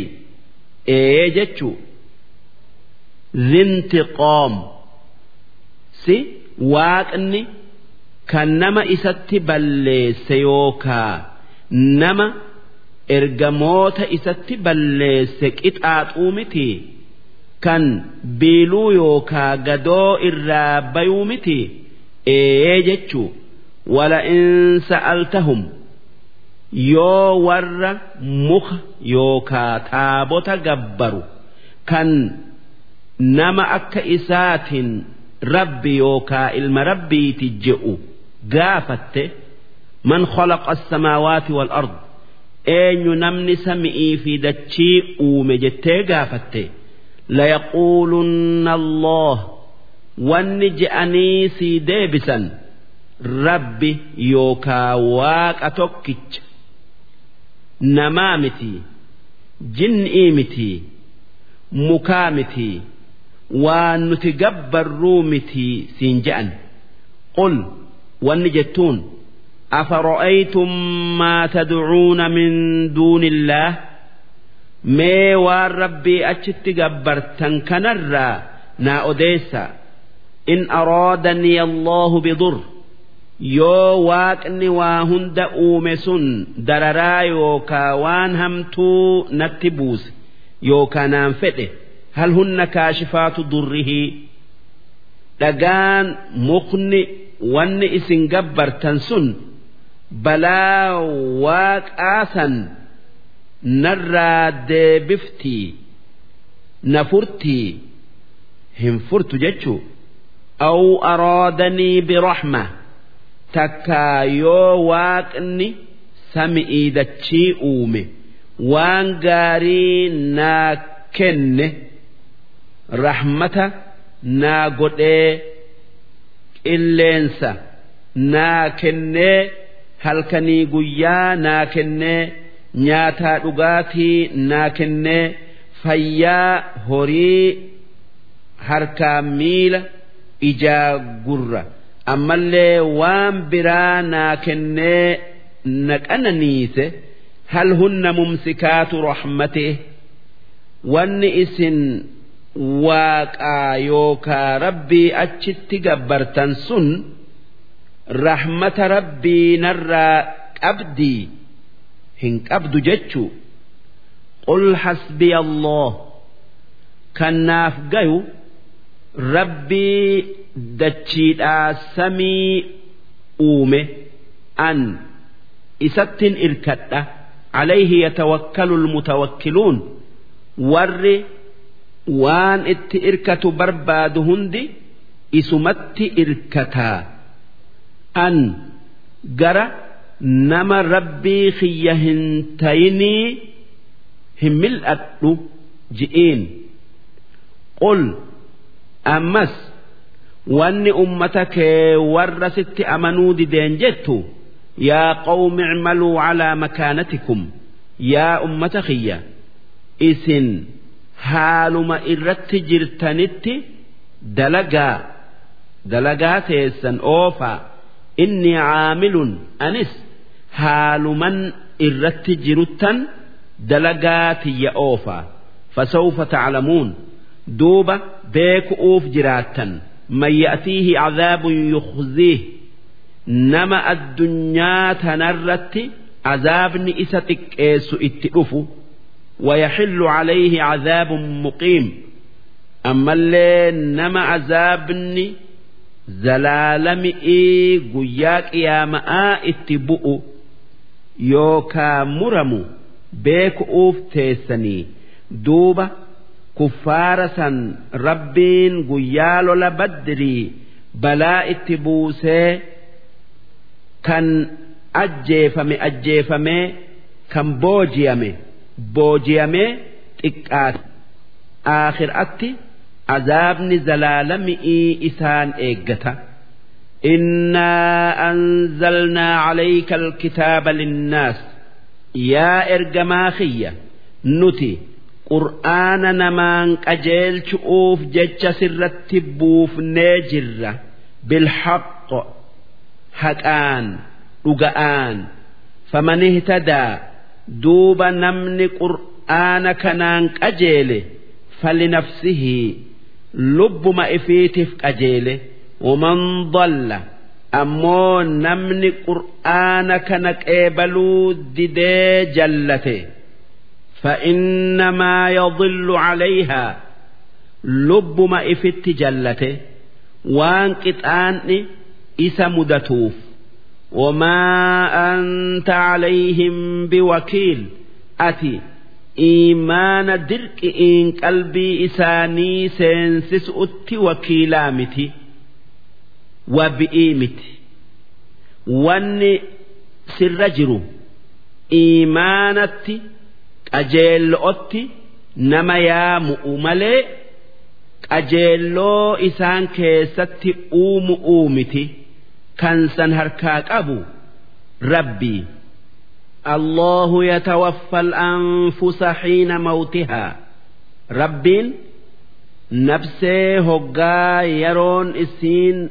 ee jechu zintiqoom. Si waaqni kan nama isatti balleesse yookaa nama ergamoota isatti balleesse qixaaxuu mitii kan biiluu yookaa gadoo irraa bayuu miti? Ee jechuu? Wala in sa'altahum. Yoo warra muka yookaa taabota gabbaru kan nama akka isaatiin rabbi yookaa ilma rabbiiti je'u gaafatte man khalaqa as-samaawaati wal ard eenyu namni sami'ii fi dachii uume jettee gaafatte. layaquulunna allah wanni je'anii sii deebisan rabbi yookaa waaqa tokkicha namaa miti jinnii miti mukaa miti waan nuti gabbarruu miti siin je'an qul wanni jettuun أفرأيتم ما تدعون من دون الله mee waan rabbii achitti gabbartan kanarraa naa odeessa. In araadanii allahu bidur. Yoo waaqni waa hunda uume sun dararaa yookaa waan hamtuu natti buuse yookaa naan fedhe hal hunna kaashifaatu durrihii dhagaan mukni wanni isin gabbartan sun balaa waaqaasan narraa deebiftii na furtii hin furtu jechuu. Aw araadanii birahma takkaa yoo waaqni sami'ii dachii uume waan gaarii naa kenne rahmata naa godhee qilleensa naa kennee halkanii guyyaa naa kennee nyaataa dhugaatii naa kennee fayyaa horii harkaa miila ijaa gurra. Ammallee waan biraa naa kennee na qananiise hal hunna mumsikaatu rahmatee wanni isin waaqaa yookaa rabbii achitti gabbartan sun rahmata rabbii narraa qabdii hin qabdu jechuu. Qul hasbiya allah. Kannaaf gayu rabbii dachiidhaa samii uume. An isattin irkadha. Alayhi yatawakkalu almutawakkiluun. Warri waan itti irkatu barbaadu hundi isumatti irkataa. An gara nama rabbii kiyya hin tayinii hin mil'adhu ji'iin qul ammas wanni ummata kee warra sitti amanuu dideen jettu yaa qawmi icmaluu calaa makaanatikum yaa ummata kiyya isin haaluma irratti jirtanitti dalagaa dalagaa teessan oofaa. Inni caamilun anis haaluman irratti jiruttan dalagaa tiyya oofaa fasawfa taclamuun duuba beeku'uuf jiraattan man ya'tiihi cadaabun yukhziih nama addunyaa tanarratti azaabni isa xiqqeessu itti dhufu ويحل عليه عذاب مقيم أما اللي نما عذابني zalaalami'ii guyyaa qiyama'aa itti bu'u yookaa muramu beeku'uuf teessanii duuba kuffaara san rabbiin guyyaa lola baddirii balaa itti buusee kan ajjeefame ajjeefamee kan boojiyame boojiyamee xiqqaate aakhiraatti azaabni zalaalami'ii isaan eeggata. إنا أنزلنا عليك الكتاب للناس يا إرجماخية نتي قرآن نمان أجيل شؤوف جتش سرت بوف نجرة بالحق حقان رقآن فمن اهتدى دوب نمن قرآن كنان أجيله فلنفسه لب ما إفيتف أجيله ومن ضل أمو نمن قرآن كنك إبلو ددي جلته فإنما يضل عليها لب ما إفت جلته وان قطعني إسا مدتوف وما أنت عليهم بوكيل أتي إيمان درك إن قلبي إساني سينسس أتي وكيلامتي wabi'ii miti wanni sirra jiru iimaanatti qajeello'otti nama yaamu'u malee qajeelloo isaan keessatti uumu'uu miti kan san harkaa qabu rabbii الله يتوفى الأنفس حين موتها ربين نفسه هقا يرون إسين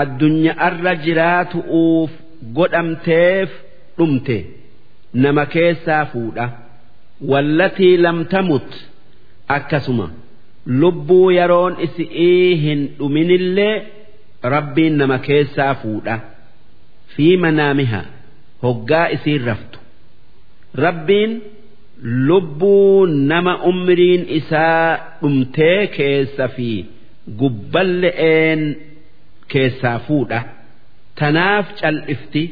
addunyaarra jiraatu'uuf godhamteef dhumte. Nama keessaa fuudha. Wallatii lam tamut akkasuma. Lubbuu yeroon isi'ii hin dhuminillee rabbiin nama keessaa fuudha. Fi manaamiha hoggaa isiin raftu. Rabbiin lubbuu nama umriin isaa dhumtee keessa fi gubballe'een keessaa fuudha. Tanaaf cal'ifti.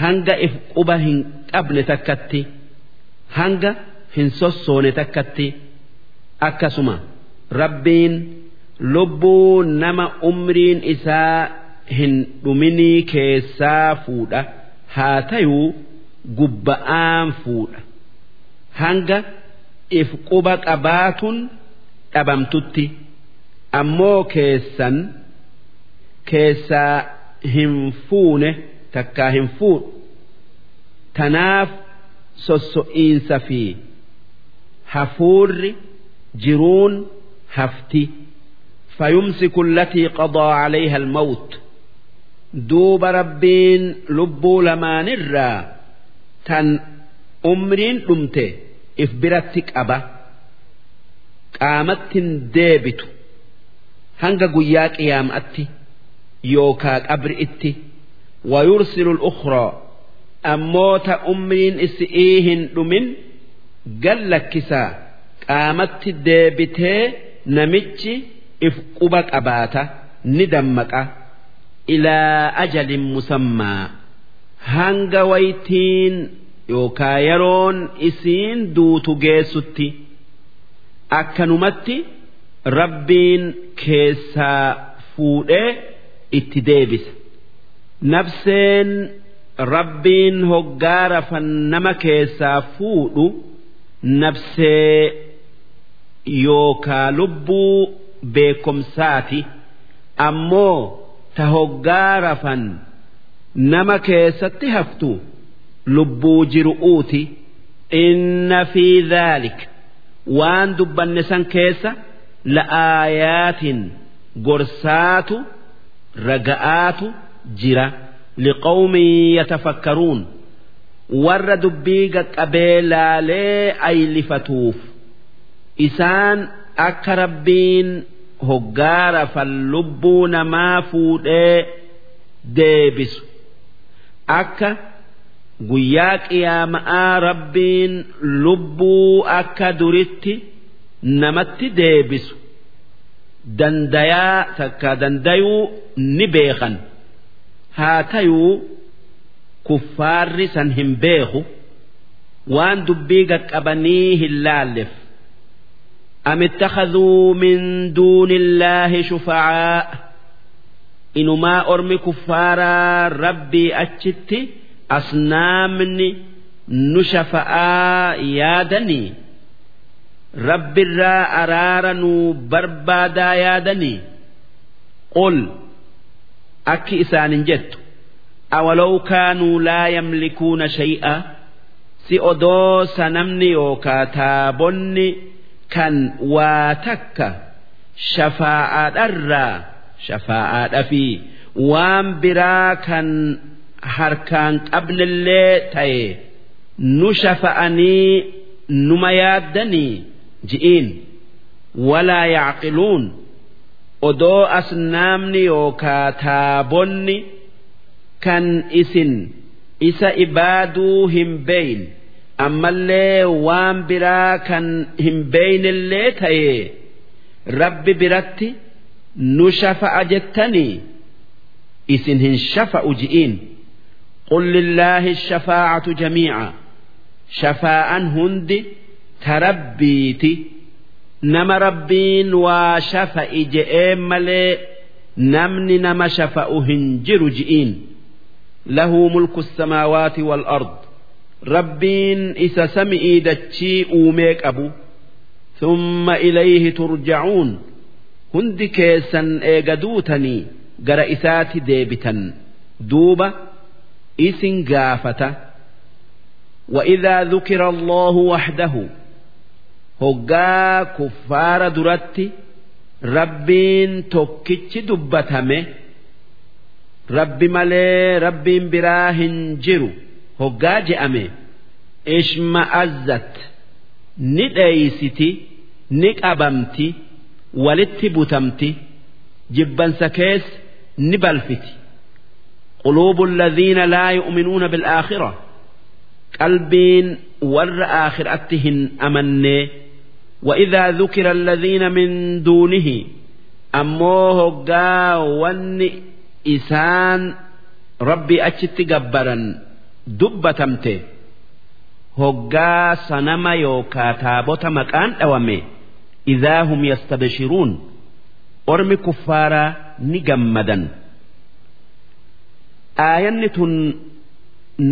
Hanga if quba hin qabne takkatti. Hanga hin sossoone takkatti. Akkasuma rabbiin lubbuu nama umriin isaa hin dhuminii keessaa fuudha. Haa tayuu gubba'aan fuudha. Hanga if quba qabaatun dhabamtutti. Ammoo keessan. keessaa hin fuune takkaa hin fuun tanaaf sosso'iinsa fi hafuurri jiruun hafti. Fayumsiku allatii qadaa calayha almawt duuba rabbiin lubbuu lamaanirraa tan umriin dhumte if biratti qaba qaamattin deebitu. Hanga guyyaa qiyaamatti yookaa qabri itti wayursilu ukhraa ammoota umriin isi'ii hin dhumin gallakkisaa qaamatti deebitee namichi if quba qabaata ni dammaqa ilaa ajalin musammaa. Hanga waytiin yookaa yeroon isiin duutu geessutti akkanumatti rabbiin keessaa fuudhee itti deebisa. Nafseen rabbiin hoggaa rafan nama keessaa fuudhu nafsee yookaa lubbuu beekomsaati ammoo ta hoggaa rafan nama keessatti haftu lubbuu jiru'uuti. Inna fi dhaalik waan dubbanne san keessa la'aayaatin gorsaatu raga'aatu jira liqawmin yatafakkaruun. Warra dubbii qaqqabee laalee aylifatuuf isaan akka rabbiin hoggaara fan lubbuu namaa fuudhee deebisu. Akka guyyaa qiyaama'aa rabbiin lubbuu akka duritti namatti deebisu dandayaa takka dandayuu ni beekan haa tayuu kuffaarri san hin beeku waan dubbii qaqqabanii hin laalleef أم اتخذوا من دون الله شفعاء إنما أرمي كفارا ربي أتشتي أصنامني نشفعاء يادني rabbirraa araara nuu barbaadaa yaadanii qul akki isaanin jettu. Awalow kaanuu laa yamlikuuna shay'a? Si odoo sanamni yookaa taabonni kan waa takka shafaa'aadharraa shafaa'aadhafii waan biraa kan harkaan qablellee ta'e nu shafa'anii numa yaaddanii? ji'iin walaa yaaqiluun odoo as naamni yookaa taabonni kan isin isa ibaaduu hin beeyin ammallee waan biraa kan hin beeynillee ta'ee rabbi biratti nu shafa'a jettanii? Isin hin shafa'u ji'iin qul lillaahi shafaacatu jamiica. Shafaa'an hundi جميعا شفاء هند تربيتي نما ربين وشفأ جئين ملي نمني نما شفأ هنجر جئين له ملك السماوات والأرض ربين إسا سمئي دتشي أوميك أبو ثم إليه ترجعون هند كيسا إيقدوتني قرئسات ديبتا دوبة إسن قافة وإذا ذكر الله وحده هقا كفار درت ربين توكتش دبتمه ربي ملي ربين براهن جرو hoggaa je'ame ishma'azzat ni dheeysiti ni qabamti walitti butamti jibbansa kees ni balfiti قلوب الذين لا يؤمنون بالآخرة قلبين ور آخرتهن أمني وإذا ذكر الذين من دونه أموه قا ون إسان ربي أجت جبرا dubbatamte hoggaa sanama yookaa taabota maqaan dhawame idaa hum yastabshiruun ormi kuffaaraa ni gammadan aayanni tun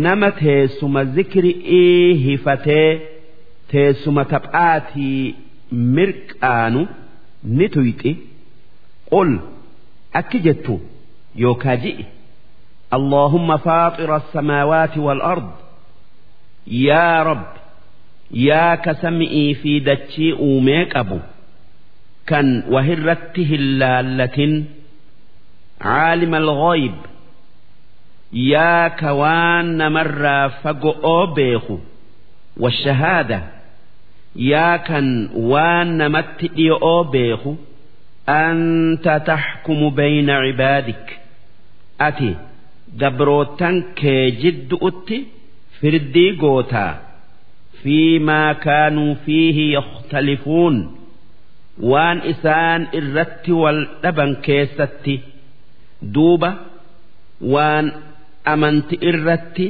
nama teessuma zikri'ii hifatee teessuma taphaatii mirqaanu ni tuyxi qul akki jettu yookaa ji'i اللهم فاطر السماوات والأرض يا رب يا كسمئي في دتشي أوميك أبو كان وهرته اللالة عالم الغيب يا كوان مرة فقو بيخو والشهادة yaa kan waan namatti dhi'oo beeku anta taxkumu bayna cibaadik. Ati gabrootan kee jiddu'utti firdii gootaa. Fiimaa kaanuu fiihi yakhtalifuun waan isaan irratti wal dhaban keessatti duuba waan amanti irratti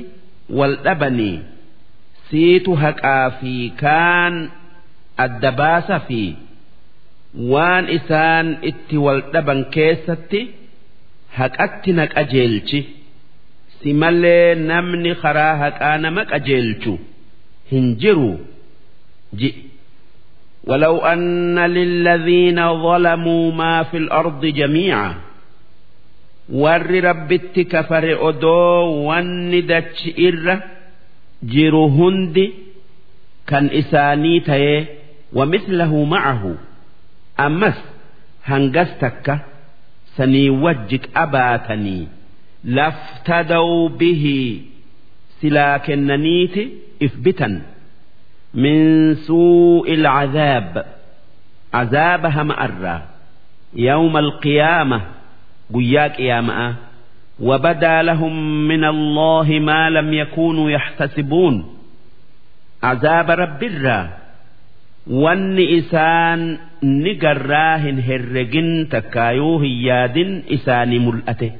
wal dhabanii siitu haqaa fi kaan adda baasa fi waan isaan itti wal dhaban keessatti haqatti na qajeelchi. si malee namni karaa haqaa nama qajeelchu hin jiru ji ولو أن للذين ظلموا ما في الأرض جميعا warri rabbitti kafare odoo wanni dachi irra jiru hundi kan isaanii ta'ee ومثله معه أمس هنجستك سني وجك أباتني لافتدوا به سلاكننيت إثبتا من سوء العذاب عذابها مأرى يوم القيامة قياك يا ماء وبدا لهم من الله ما لم يكونوا يحتسبون عذاب رب الرّ wanni isaan ni garraa hin herregin takkaayuu hin yaadin isaanii mul'ate.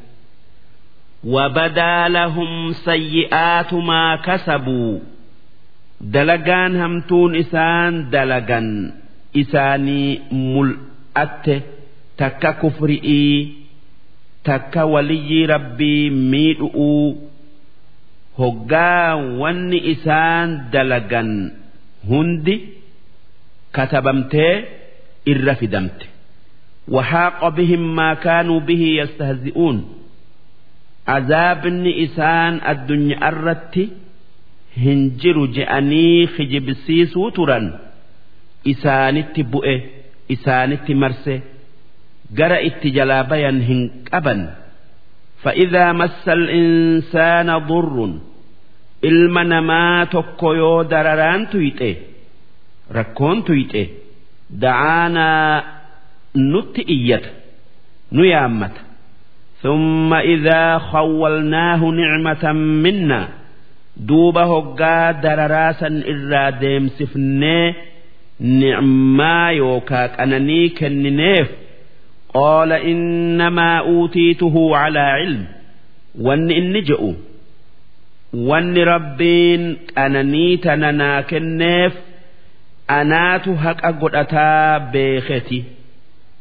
وبدا لهم سيئات ما كسبوا دلقان همتون إسان دلقان إساني ملأت تكا كفرئي تكا ولي ربي ميدؤوا هقا ون إسان دلقان هندي كتبمتي إر فدمت وحاق بهم ما كانوا به يستهزئون عذاب إسان الدنيا الرت هنجر جأني خجبسيسو ترا إسانت بؤه إسانت مرسه جرى اتجلابيا هنكبا فإذا مس الإنسان ضر المنما تكويو درران تويته rakkoon tuyxe da'aanaa nutti iyyata nu yaammata ثم إذا خولناه نعمة منا دوبا هقا درراسا إرا ديم سفني نعما يوكاك أنني كننيف قال إنما أوتيته على علم وان إن جئوا وان ربين أنني تننا كنيف anaatu haqa godhataa beeketi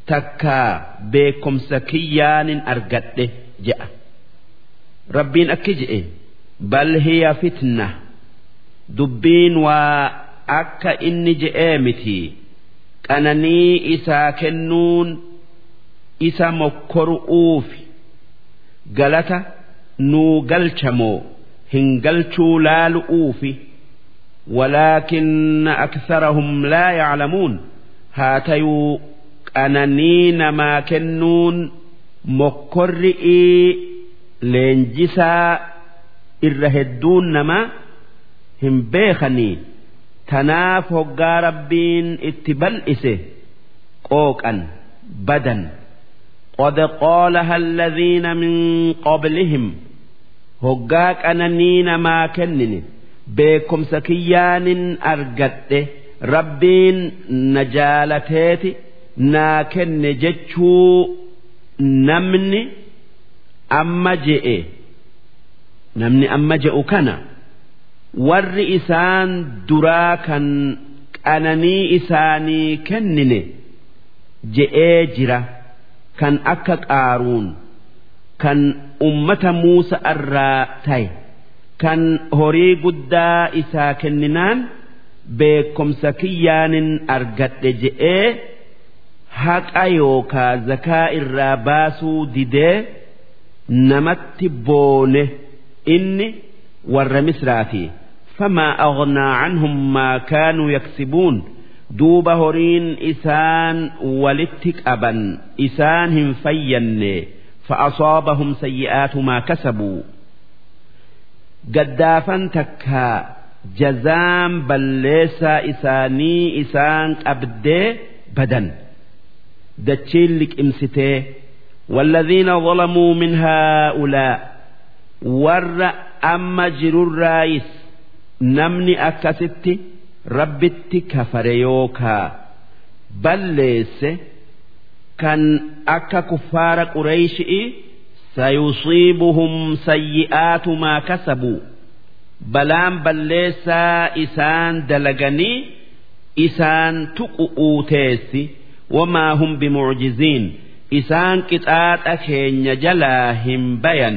takkaa beekomsa kiyyaanin argadhe je'a rabbiin akki je'e bal hiya fitna dubbiin waa akka inni je'ee miti qananii isaa kennuun isa mokkoru'uufi galata nuu galchamoo hin galchuu laalu'uufi walaakinna aksarahum laa yaclamuun haa tayuu qananii namaa kennuun mokkorrii leenjisaa irra hedduun namaa hin beekanii tanaaf hoggaa rabbiin itti bal'ise qooqan badan. قد قالها الذين من قبلهم هقاك أنانين ما كنني beekumsa kiyyaanin argadhe rabbiin na jaalateeti naa kenne jechuu namni amma je'e namni amma je'u kana warri isaan duraa kan qananii isaanii kennine je'ee jira kan akka qaaruun kan ummata muusa irraa ta'e kan horii guddaa isaa kenninaan beekumsa kiyyaanin argadhe je'ee haqa yookaa zakaa irraa baasuu didee namatti boone inni warra misraati famaa aghnaa canhum maa kaanuu yaksibuun. يكسبون دوب هورين إسان ولتك أبا إسانهم فين فأصابهم سيئات ما كسبوا gaddaafan takkaa jazaan balleessaa isaanii isaan qabdee badan dachiin liqimsitee والذين ظلموا من هؤلاء ور أما جررايس نمني rabbitti kafare yookaa balleesse kan akka kuffaara qureyshi'i sayusiibuhum sayyi'aatu maa kasabuu balaan balleessaa isaan dalaganii isaan tuqu'uu teessi wamaa hum bimucjiziin. Isaan qixaaxa keenya jalaa hin bayan.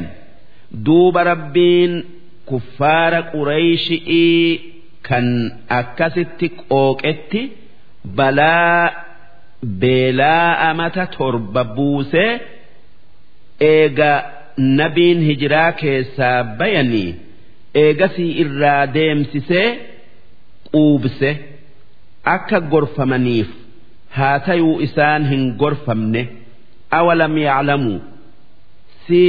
Duuba rabbiin kuffaara qureyshi'ii kan akkasitti qooqetti balaa beelaa amata torba buusee eega nabiin hijiraa keessaa bayanii eegasii irraa deemsisee quubse akka gorfamaniif haa tayuu isaan hin gorfamne awalam yaclamuu si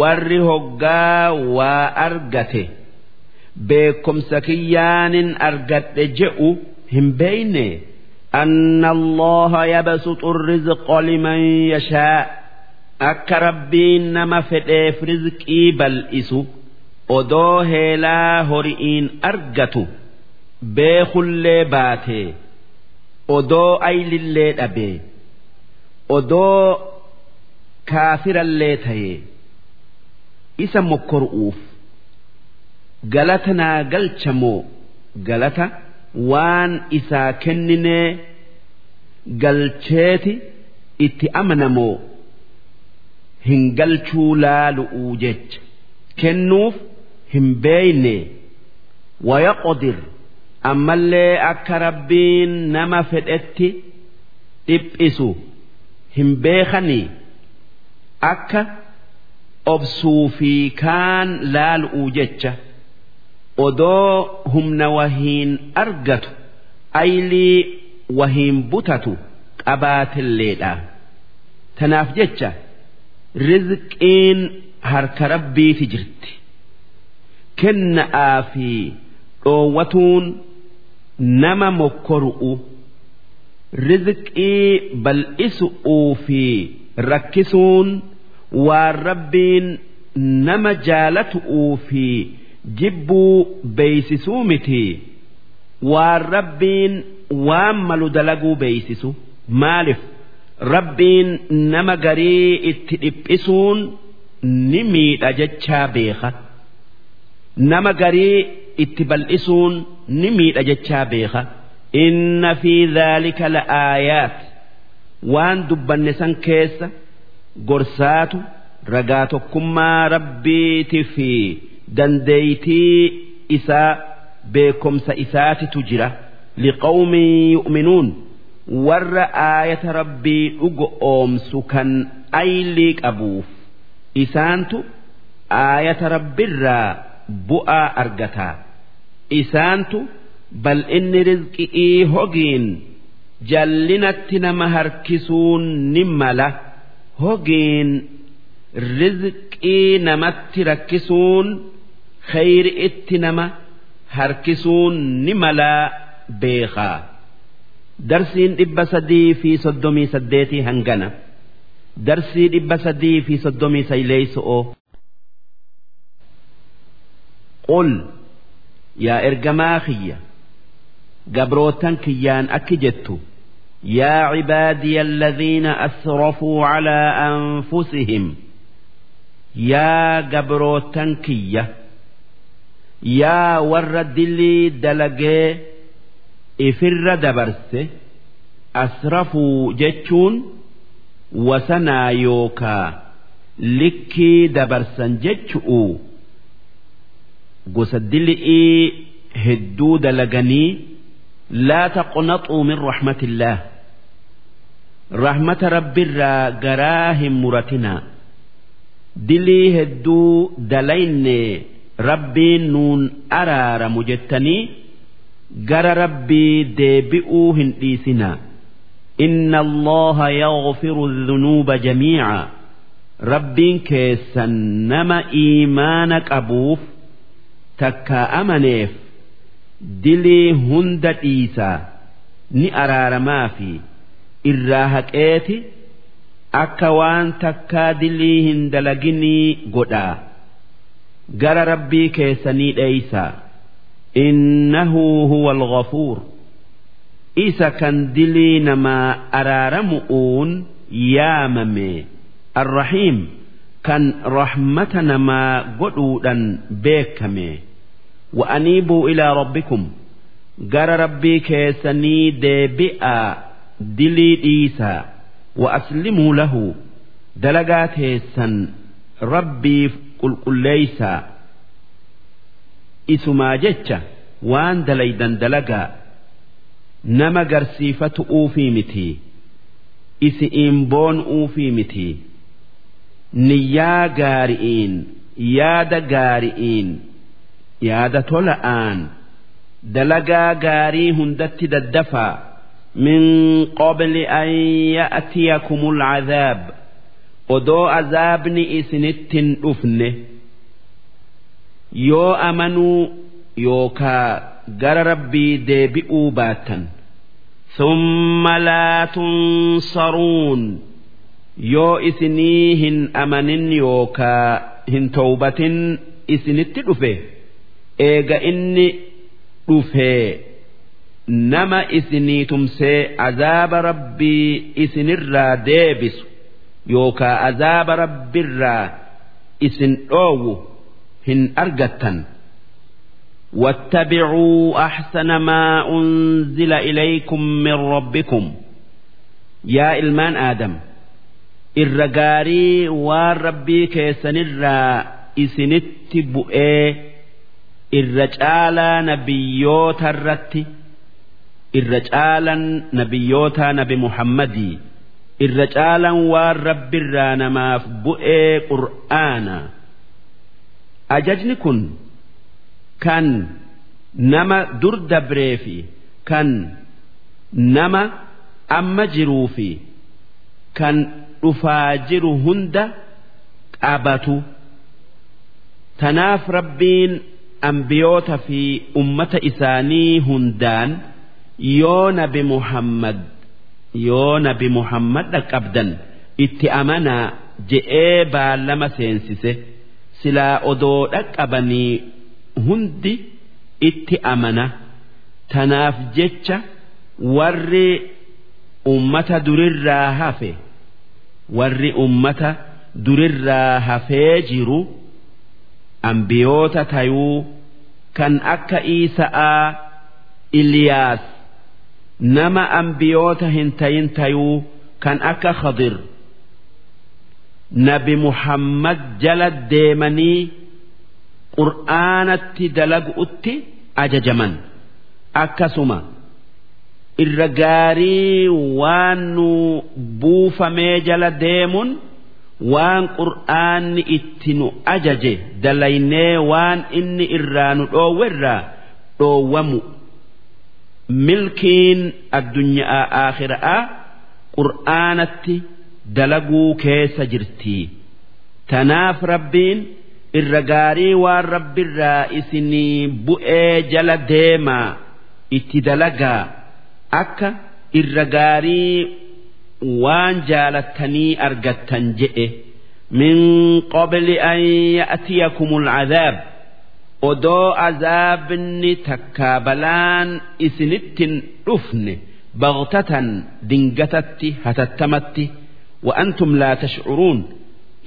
warri hoggaa waa argate. beekomsa kiyyaanin argadhe je'u hin beeyne أن الله يبسط الرزق لمن يشاء akka rabbiin nama fedheef rizqii bal'isu odoo heelaa hori'iin argatu beekullee baatee odoo aylillee dhabee odoo kaafirallee tayee isa mokkoru'uuf galata naa galchamoo galata waan isaa kenninee galcheeti itti amanamoo hin galchuu laalu'uu jecha. Kennuuf hin beeyne. Wayaqodir ammallee akka rabbiin nama fedhetti dhiphisu hin beekanii akka obsuu fi kaan laalu'uu jecha odoo humna wahiin argatu aylii wahiin butatu qabaatelleedha. Tanaaf jecha rizqiin harka rabbiiti jirti. Kenna'aa fi dhoowwatuun nama mokkoru'u rizqii bal'isu'uu fi rakkisuun waan rabbiin nama jaalatu'uu fi jibbuu beeysisuu miti waan rabbiin waan malu dalaguu beeysisu maaliif rabbiin nama garii itti dhiphisuun ni miidha jechaa beeka nama garii itti bal'isuun ni miidha jechaa beeka inna fi dhaalika la'aayaat waan dubbanne san keessa gorsaatu ragaa tokkummaa rabbiiti fi dandeeytii isaa beekomsa isaatitu jira liqawmin yu'minuun warra aayata rabbii dhugo oomsu kan aylii qabuuf isaantu aayata rabbirraa bu'aa argataa isaantu bal'inni rizqi'ii hogiin jallinatti nama harkisuun ni mala. Hogiin rizqii namatti rakkisuun khayri itti nama harkisuun ni malaa beekaa. darsiin dhibba sadii fi soddomii saddeetii hangana darsii dhibba sadii fi soddomii sayleeyso'oo qul yaa ergamaa kiyya gabrootan kiyyaan akki jettu يا عبادي الذين أسرفوا على أنفسهم يا جبروتنكية yaa warra dilli dalagee ifirra dabarse asrafuu jechuun wasanaa yookaa likkii dabarsan jechu'u gosa dili'ii hedduu dalaganii laa taqnaxuu min rahmatillah. Rahmata rabbirraa garaa hin muratinaa. Dilii hedduu dalayne rabbiin nuun araaramu jettanii gara rabbii deebi'uu hin dhiisinaa. Inna allaha yaghfiru dhunuuba jamiica. Rabbiin keessan nama iimaana qabuuf takka amaneef dilii hunda dhiisaa. Ni araaramaa fi irraa haqeeti akka waan takkaa dilii hin dalaginii godhaa gara rabbii keessanii dheeysaa innahu huwa alghafuur isa kan dilii namaa araaramu'uun yaamame. Arrahiim kan rahmata namaa godhuudhan beekame wa'aniibuu ilaa rabbikum. Gara rabbii keessanii deebi'aa dilii dhiisaa wa'aslimuu lahu. Dalagaa teessan rabbiif qulqulleeysaa isumaa jecha waan dalaydan dalagaa nama garsiifatu uufii mitii? Isi'iin boon uufii mitii? Niyyaa gaari'iin yaada gaari'iin yaada tola'aan dalagaa gaarii hundatti daddafaa min qabli an ya'tiyakum alcadaab odoo azaabni isinitti hin dhufne yoo amanuu yookaa gara rabbii deebi'uu baattan summa laa tunsaruun yoo isinii hin amanin yookaa hin towbatin isinitti dhufe eega inni dhufe nama isinii tumsee azaaba rabbii isinirraa deebisu. yookaa azaaba rabbiirraa isin dhoowwu hin argattan واتبعوا أحسن ما أنزل إليكم من ربكم يا إلمان آدم irra gaarii waan rabbii keessanirraa isinitti bu'ee irra caalaa nabiyyoota irratti irra caalan nabiyyoota nabi muhammadii irra caalan waan rabbiirraa namaaf bu'ee qur'aana. Ajajni kun kan nama dur dabree fi kan nama amma jiruu fi kan dhufaa jiru hunda qabatu. Tanaaf rabbiin ambiyoota fi ummata isaanii hundaan yoo nabi muhammad yoo nabi muhammad dhaqqabdan itti amanaa je'ee baallama seensise silaa odoo dhaqqabanii hundi itti amana tanaaf jecha warri ummata durirraa hafe. warri ummata durirraa hafee jiru ambiyoota tayuu kan akka Iisa'aa Iliyaas nama ambiyoota hin tayin tayuu kan akka Khadir nabi Muhammad jala deemanii qur'aanatti dalagu'utti ajajaman akkasuma. irra gaarii waan nu buufamee jala deemuun waan qur'aanni itti nu ajaje dalaynee waan inni irraa nu dhoowwerraa dhoowwamu milkiin addunyaa aakhiraa qur'aanatti dalaguu keessa jirti. Tanaaf rabbiin irra gaarii waan rabbirraa isinii bu'ee jala deemaa itti dalagaa. akka irra gaarii waan jaalattanii argattan jedhe min qabli an ya'tiyakumul cadaab odoo azaabni takkaa balaan isinittin dhufne bagtatan dingatatti hatattamatti wa'antum laa tashcuruun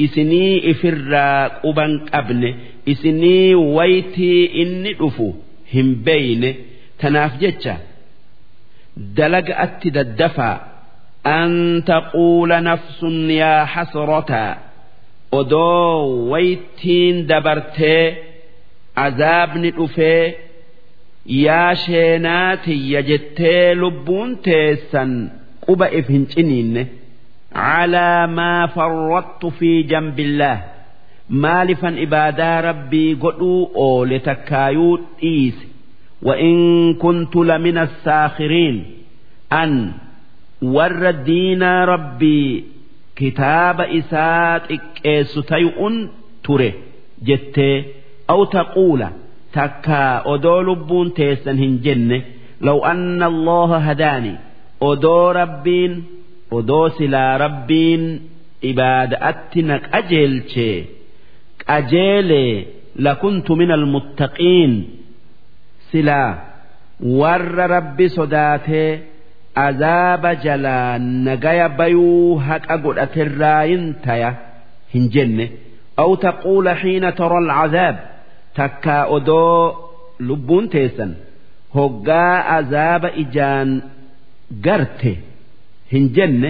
isinii ifirraa quban qabne isinii waytii inni dhufu hin beeyne tanaaf jecha dalaga'atti daddafaa an taquula nafsun yaa hasrataa odoo waytiin dabartee azaabni dhufee yaa sheenaa tiyya jettee lubbuun teessan quba if hin ciniinne calaa maa farrattu fi jambillaah maalifan ibaadaa rabbii godhuu oole takkaayuu dhiise وإن كنت لمن الساخرين أن ور الدين ربي كتاب إسات إكيستيء تره جت أو تقول تكا أدو لبون تيسن هنجن لو أن الله هداني أدو ربين أدو سلا ربين إبادأتنك أجيل أجيل لكنت من المتقين silaa warra rabbi sodaatee azaaba jalaa nagaya bayuu haqa godhaterraayin taya hin jenne aw taquula xiina tara alcazaab takkaa odoo lubbuun teessan hoggaa azaaba ijaan garte hin jenne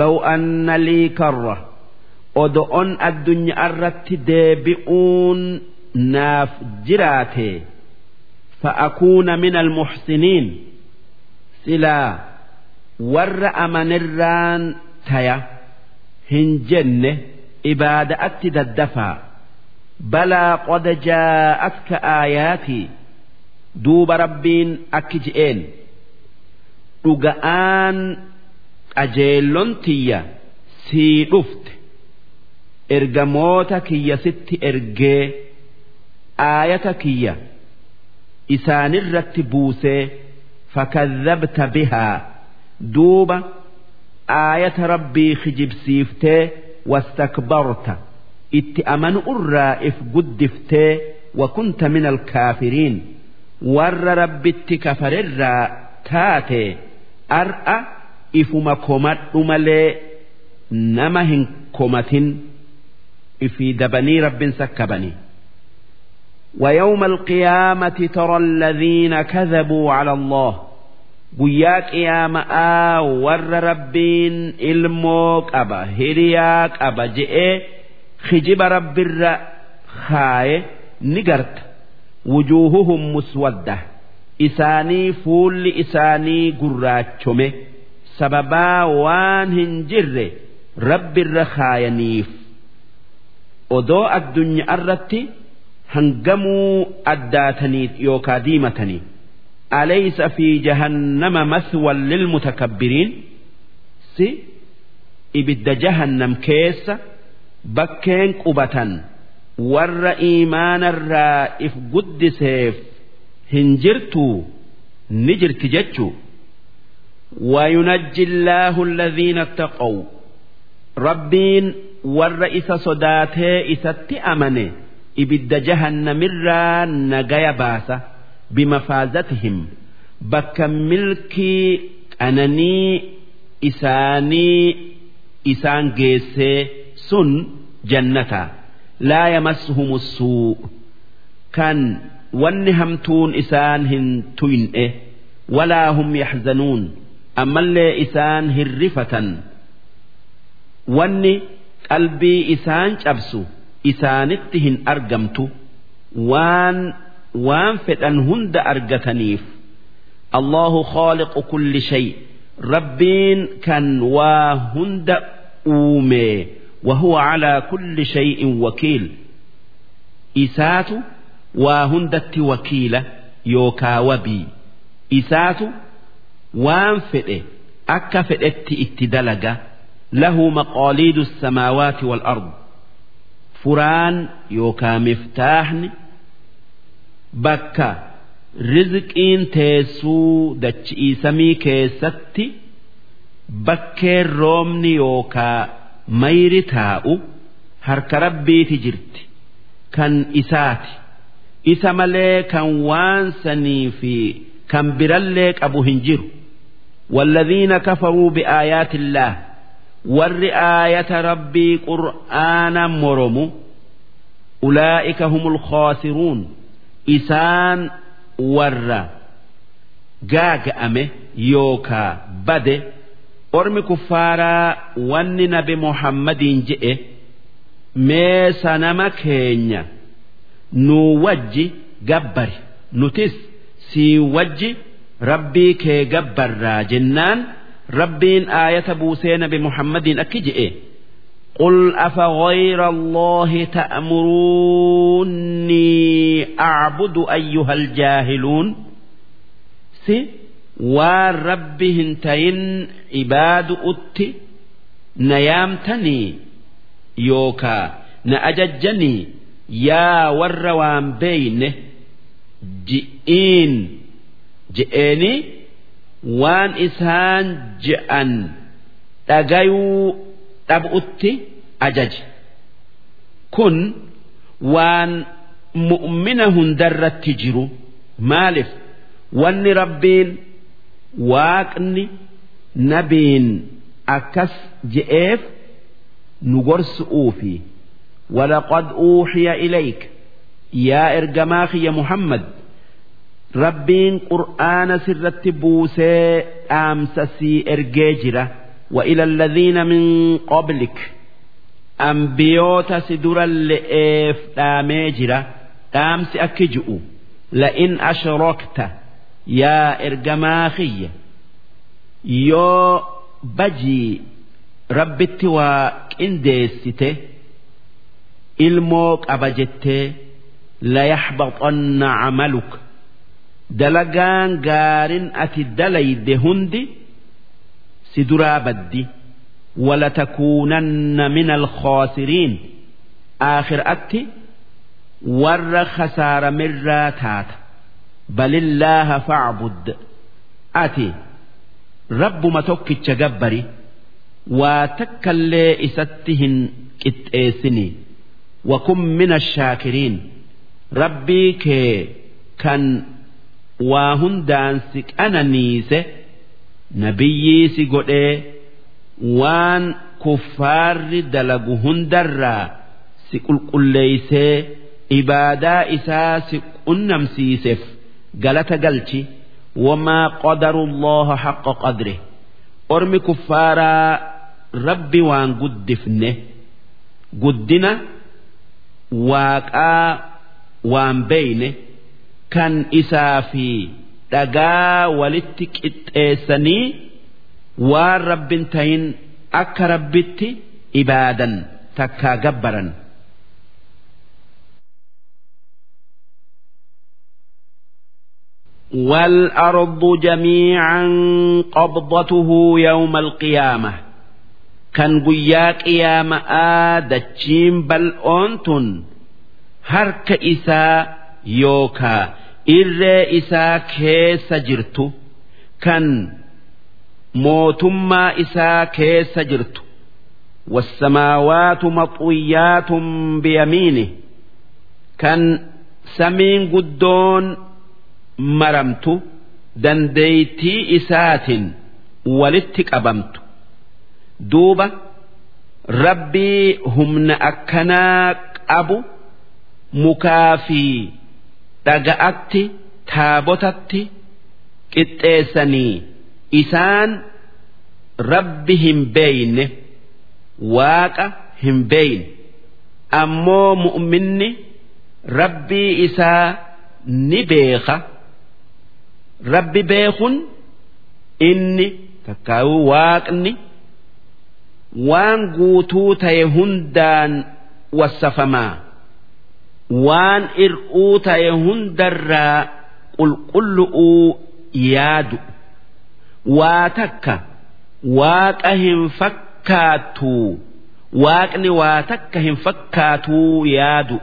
law anna lii karra odo'on addunyaa irratti deebi'uun naaf jiraate fa'akuuna min almuxsiniin silaa warra amanirraan taya hin jenne ibaada'atti daddafaa. Balaa qada jaa'atka aayaatii duuba rabbiin akki je'een dhuga'aan qajeellon tiyya sii dhufte ergamoota kiyya sitti ergee aayata kiyya isaanirratti buusee fakadhabta bihaa duuba aayata rabbii kijibsiiftee wastakbarta itti amanu irraa if guddiftee wakunta min alkaafiriin warra rabbitti kafarerraa taate ar'a ifuma komadhu malee nama hin komatin ifii dabanii rabbin sakkabanii ويوم القيامة ترى الذين كذبوا على الله guyyaa qiyama'aa warra rabbiin ilmoo qaba hiriyaa qaba je'ee kijiba rabbirra kaaye ni garta wujuuhuhum muswadda isaanii fuulli isaanii gurraachome sababaa waan hin jirre rabbirra kaayaniif odoo addunyaa irratti hangamuu addaatanii yookaa diimatanii أليس في جهنم مثوى للمتكبرين سي إبد جهنم كيس بكين قبة ور إيمان الرائف قد سيف هنجرتو نجرت جتشو وينجي الله الذين اتقوا ربين والرئيس صداته إسات أمنه إبد جهنم الرا نجايا باسه بمفازتهم بك ملكي أنني إساني إسان sun jannata. Laa yamassuhumus suu. Kan wanni hamtuun isaan hin tuyne walaa hum yaxzanuun ammallee isaan hirrifatan wanni qalbii isaan cabsu isaanitti hin argamtu. Waan waan fedhan hunda argataniif. Allahu khaaliqu kulli shay. Rabbiin kan waa hunda uumee وهو على كل شيء وكيل إسات وهندت وكيلة يوكا وبي إسات وان فئه أكا فئت اتدلق له مقاليد السماوات والأرض فران يوكا مفتاحن bakka rizqiin teessuu dachi'ii samii keessatti bakkeen roobni yookaa mayri taa'u harka rabbiiti jirti kan isaati isa malee kan waan sanii fi kan birallee qabu hin jiru والذين كفروا بآيات الله ور آية ربي قرآنا مرموا أولئك هم الخاسرون isaan warra gaaga'ame yookaa bade ormi kuffaaraa wanni nabi muhammadiin je'e mee sanama keenya nuu wajji gabbari nutis sii wajji rabbii kee gabbarraa jennaan rabbiin aayata buusee nabi muhammadiin akki je'e قل أفغير الله تأمروني أعبد أيها الجاهلون سي ibaadu utti na yaamtanii yookaa na ajajjanii yaa warra waan beeyne ji'iin je'eeni waan isaan je'an dhagayuu dhabuutti ajaji kun waan mu'mina hundarratti jiru maaliif wanni rabbiin waaqni. nabiin akkas je'eef nu gorsu'uufi ولقد أوحي إليك يا إرجماخ يا محمد ربين قرآن سرت بوسي أمسسي إرجاجرة وإلى الذين من قبلك أنبيوت سدر اللئيف تاميجرة تامس أكجؤ لئن أشركت يا إرجماخي يو بجي ربت وإنديسته ilmoo qaba jettee layaxbaxanna camaluka dalagaan gaarin ati dalayde hundi si duraa baddi ولتكونن من الخاسرين آخر أتي ور خسار مراتات بل الله فاعبد أتي rabbuma tokkicha gabbari waa takkallee isatti hin qixxeessini wakun min ashaakiriin rabbii kee kan waa hundaan si qananiise nabiyyii si godhee waan kuffaarri dalagu hundarraa si qulqulleeysee ibaadaa isaa si qunnamsiiseef galata galchi. Wamaa qadaru allaha haqqa qadre ormi kuffaaraa rabbi waan guddifne guddina waaqaa waan beeyne kan isaa fi dhagaa walitti qixxeessanii waan rabbin tahin akka rabbitti ibaadan takkaa gabbaran. والأرض جميعا قبضته يوم القيامة كان قياك قيامة آدتشين بل أنتن هرك إساء يوكا إر إساء كيس جرتو كان mootummaa isaa keessa jirtu والسماوات مطويات بيمينه كان سمين قدون maramtu dandeeytii isaatiin walitti qabamtu duuba rabbii humna akkanaa qabu mukaa fi dhaga'atti taabotatti qixxeessanii isaan rabbi hin beeyne waaqa hin beeyne ammoo mu'minni rabbii isaa ni beeka. Rabbi beekun inni takkaayuu waaqni waan guutuu ta'e hundaan wassafamaa waan ir'uu ta'e hundarraa qulqullu'uu yaadu. Waa takka waaqa hin fakkaatu waaqni waa takka hin fakkaatuu yaadu.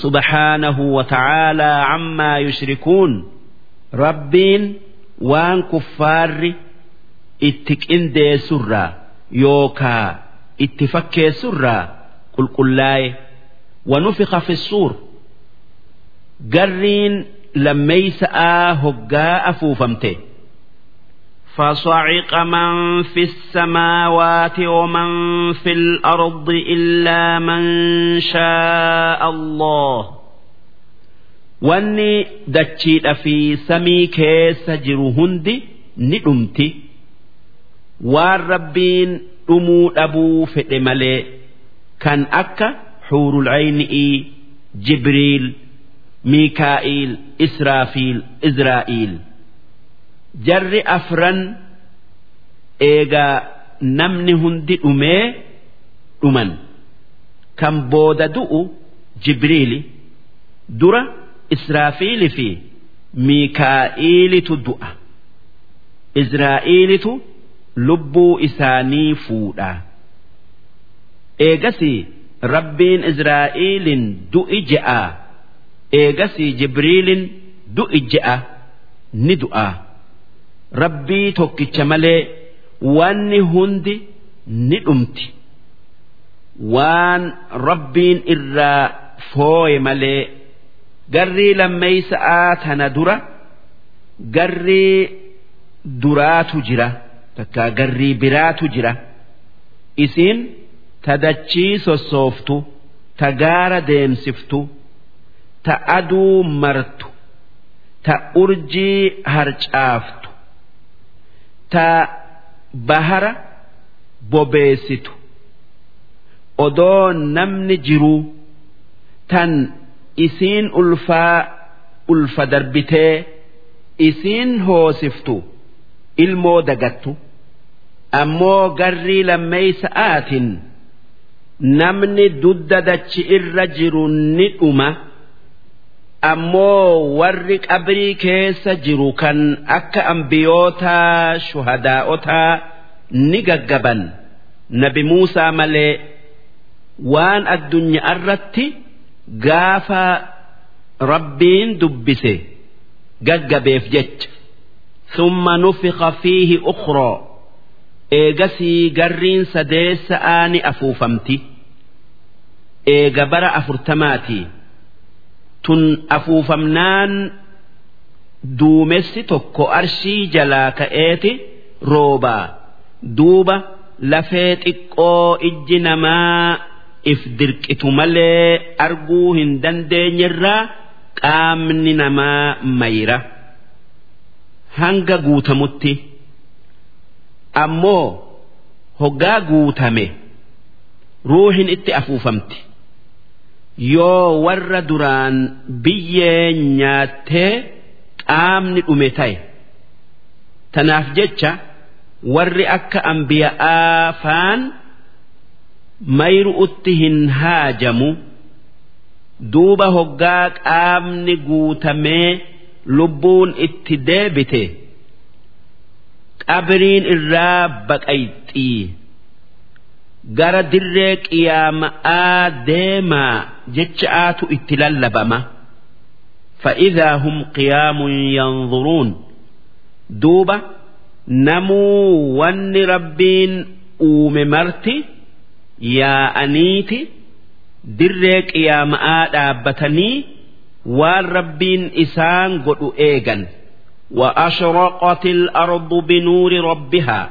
Subhaanahu wa ta'aalaa cammaa yushrikuun rabbiin waan kuffaarri itti qindeessurraa yookaa itti fakkeessurraa qulqullaa'e ونفخ في الصور قرين لميس هقاء أفوفمته فصعق من في السماوات ومن في الأرض إلا من شاء الله wanni dachiidha fi samii keessa jiru hundi ni dhumti. Waan rabbiin dhumuu dhabuu fedhe malee kan akka xuurul cayni'ii jibriil miikaa'iil israafiil izraa'iil. Jarri afran eegaa namni hundi dhumee dhuman. Kan booda du'u jibriili. Dura. Israafiili fi Miikaa'ilitu du'a. Izraa'ilitu lubbuu isaanii fuudha. Eegasii rabbiin Izraa'ilin du'i je'a. Eegasii Jibriilin du'i je'a ni du'a. Rabbii tokkicha malee wanni hundi ni dhumti. Waan rabbiin irraa fooye malee. Garrii lammeeysa'aa tana dura garrii duraatu jira takkaa garrii biraatu jira isiin. ta dachii sossooftu ta gaara deemsiftu ta aduu martu ta urjii harcaaftu ta bahara bobeessitu odoo namni jiruu tan isiin ulfaa ulfa darbitee isiin hoosiftu ilmoo dagattu ammoo garrii lammeeysa'aatin namni dudda dachi irra jiru ni dhuma ammoo warri qabrii keessa jiru kan akka ambiyootaa shuhadaa'otaa ni gaggaban. Nabi Muusaa malee waan addunyaa irratti gaafa rabbiin dubbise gaggabeef jecha. Summa nufiqa fiihi ukhraa eegasii garriin sadeessa'aa ni afuufamti. Eega bara afurtamaati tun afuufamnaan duumessi tokko arshii jalaa ka'eeti roobaa. Duuba lafee xiqqoo ijji namaa if dirqitu malee arguu hin dandeenyerraa qaamni namaa mayra. Hanga guutamutti ammoo hoggaa guutame ruuhin itti afuufamti. Yoo warra duraan biyyee nyaattee qaamni dhume ta'e tanaaf jecha warri akka ambiya'aa faan mayru'utti hin haajamu duuba hoggaa qaamni guutamee lubbuun itti deebite qabriin irraa baqayxii gara dirree qiyaama'aa deemaa jecha'aatu itti lallabama fa'idaa hum qiyaamun yanzuruun duuba namuu wanni rabbiin uume marti. يا أنيتي دريك يا مآد أبتني والربين إسان قد إيغن وأشرقت الأرض بنور ربها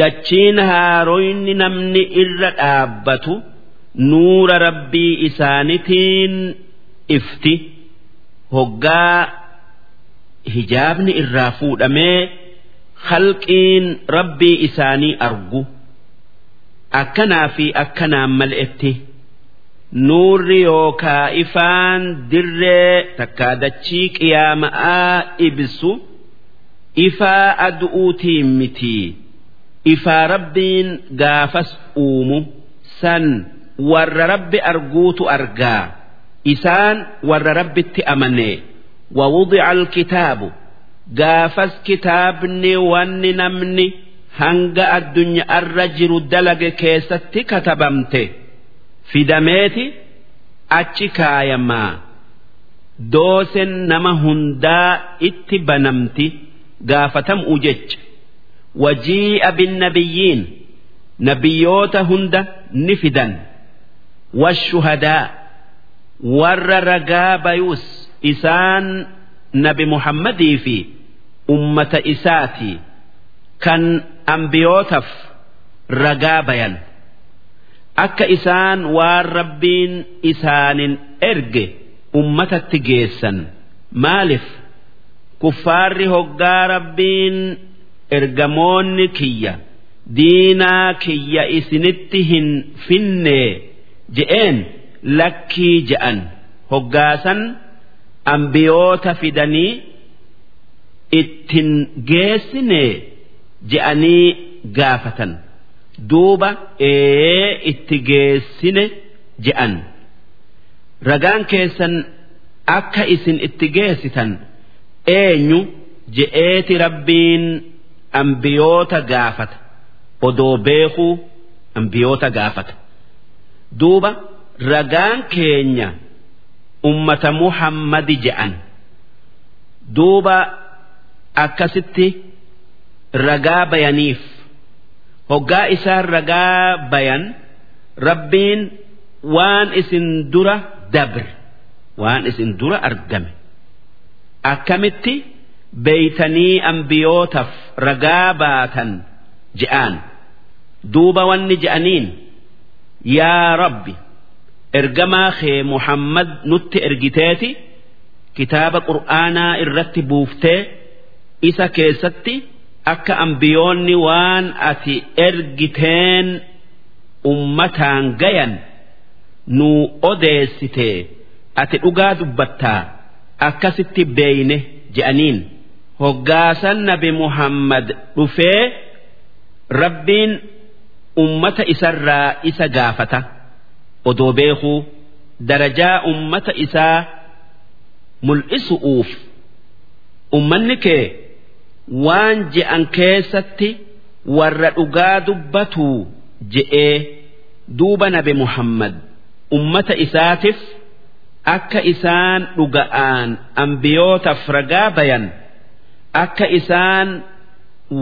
dachiin haaroyni namni irra dhaabbatu nuura rabbii isaanitiin ifti hoggaa hijaabni irraa fuudhamee khalqiin rabbii isaanii argu akkanaa fi akkanaan mal'etti nuurri yookaa ifaan dirree takkaa dachii qiyaama'aa ibsu ifaa adu'uutiin mitii ifaa rabbiin gaafas uumu. San warra rabbi arguutu argaa. Isaan warra rabbitti amane. Amanee wawudica alkitaabu gaafas kitaabni wanni namni. hanga addunyaa arra jiru dalage keessatti katabamte. Fidameeti achi kaayamaa doosen nama hundaa itti banamti gaafatamuu jecha. Wajii'a binnabiyyiin nabiyyoota hunda ni fidan. Washuhadaa warra ragaa bayuus isaan nabi muhammadii fi ummata isaati kan ambiyootaaf ragaa bayan. Akka isaan waan rabbiin isaanin erge ummatatti geessan. Maaliif? Kuffaarri hoggaa rabbiin ergamoonni kiyya diinaa kiyya isinitti hin finne je'een lakkii je'an. Hoggaasan ambiyoota fidanii ittin geessine. Je'anii gaafatan. Duuba ee itti geessine je'an. Ragaan keessan akka isin itti geessitan eenyu? je'eeti rabbiin ambiyoota gaafata. Odoo beekuu ambiyoota gaafata. Duuba ragaan keenya ummata muhammadi je'an. Duuba akkasitti ragaa bayaniif. Hoggaa isaan ragaa bayan rabbiin waan isin dura dabre waan isin dura argame. Akkamitti? Beeytanii ambiyootaaf ragaa baatan je'aan. Duuba wanni je'aniin yaa rabbi ergamaa kee muhammad nutti ergiteeti? Kitaaba qur'aanaa irratti buuftee isa keessatti akka ambiyoonni waan ati ergiteen ummataan gayan nuu odeessitee ati dhugaa dubbattaa akkasitti beeyne je'aniin. hoggaasan nabi muhammad dhufee rabbiin ummata isarraa isa gaafata odoo beekuu darajaa ummata isaa mul'isu'uuf ummanni kee waan je'an keessatti warra dhugaa dubbatuu je'ee duuba nabi Muhammad. Ummata isaatiif akka isaan dhuga'aan ambiyootaaf ragaa bayan akka isaan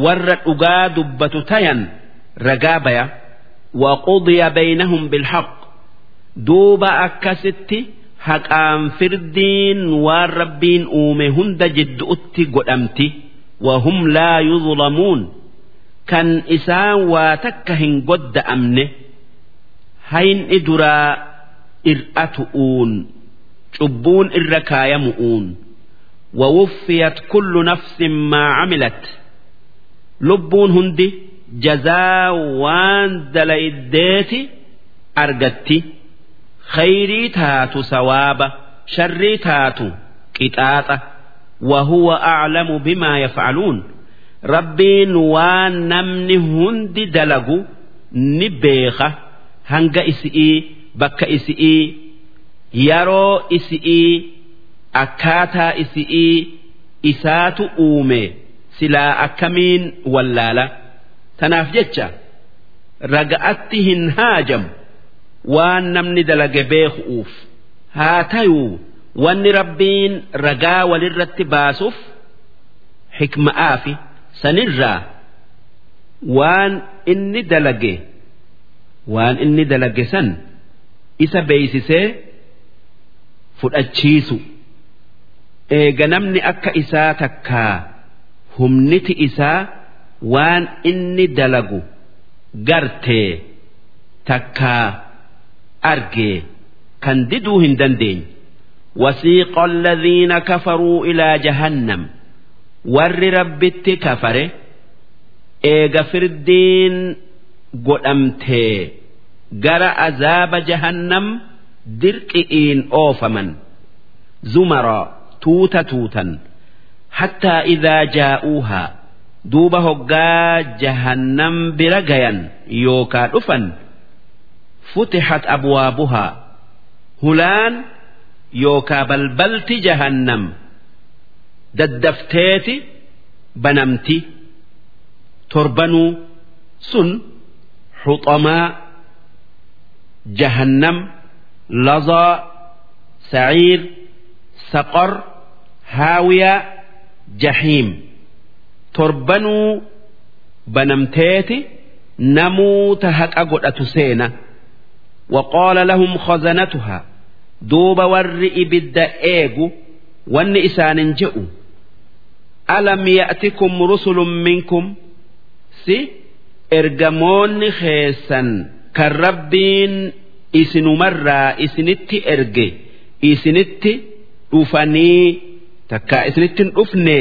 warra dhugaa dubbatu tayan ragaa baya. Waqudiya baynahum bilhaq duuba akkasitti haqaan firdiin waan rabbiin uume hunda jidduutti godhamti wahum laa yuzlamuun kan isaan waa takka hin godda'amne hayni duraa ir'atu'uun cubbuun irra kaayamu'uun ووفيت كل نفس ما عملت لبون هندي جزاء وان دليديتي أرجتي خيري تاتو سوابا شري تاتو قطاطة وهو أعلم بما يفعلون ربين وان نمني هندي دلقو نبيخة هنگا إسئي بكا إسئي يرو إسئي akkaataa isi'ii isaatu uume silaa akkamiin wallaala tanaaf jecha raga'atti hin haajamu waan namni dalage beeku'uuf haa tayuu wanni rabbiin ragaa walirratti baasuuf xikma'aa fi sanirraa waan inni dalage waan inni dalage san isa beeysisee fudhachiisu. eega namni akka isaa takkaa humniti isaa waan inni dalagu gartee takkaa argee kan diduu hin dandeenye وسيق الذين كفروا إلى جهنم ور ربت كفره إيغا فردين قدمتي جرى عذاب جهنم درقئين أوفمن زمرًا tuuta tuutan hattaa idaa jaa'uuhaa duuba hoggaa jahannam bira gayan yookaa dhufan futixat abwaabuhaa hulaan yookaa balbalti jahannam daddafteeti banamti torbanuu sun xuxamaa jahannam lazaa saciir saqor haawiyaa jahiim torbanuu banamteeti namuuta haqa godhatu seena وقال لهم خزنتها duuba warri ibidda eegu wanni isaanin je'u. Alam ya'tikum rusulun minkum? Si ergamoonni keessan kan rabbiin isinumarraa isinitti erge isinitti dhufanii takka isinittin dhufne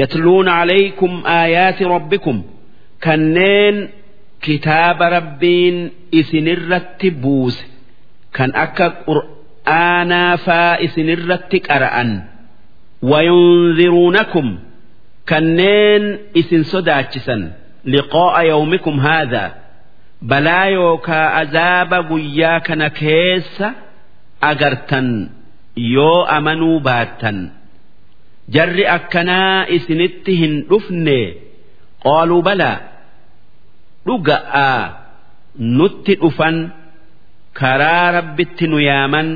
yatluuna alaykum aayaati rabbikum? Kanneen kitaaba rabbiin isinirratti buuse. Kan akka qur'aanaa faa isinirratti qara'an. wayunziruunakum kanneen isin sodaachisan. liqaa'a yawmikum haadhaa balaa yookaa azaaba guyyaa kana keessa agartan. Yoo amanuu baattan. Jarri akkanaa isinitti hin dhufne. qaaluu balaa dhuga'aa nutti dhufan karaa rabbitti nu yaaman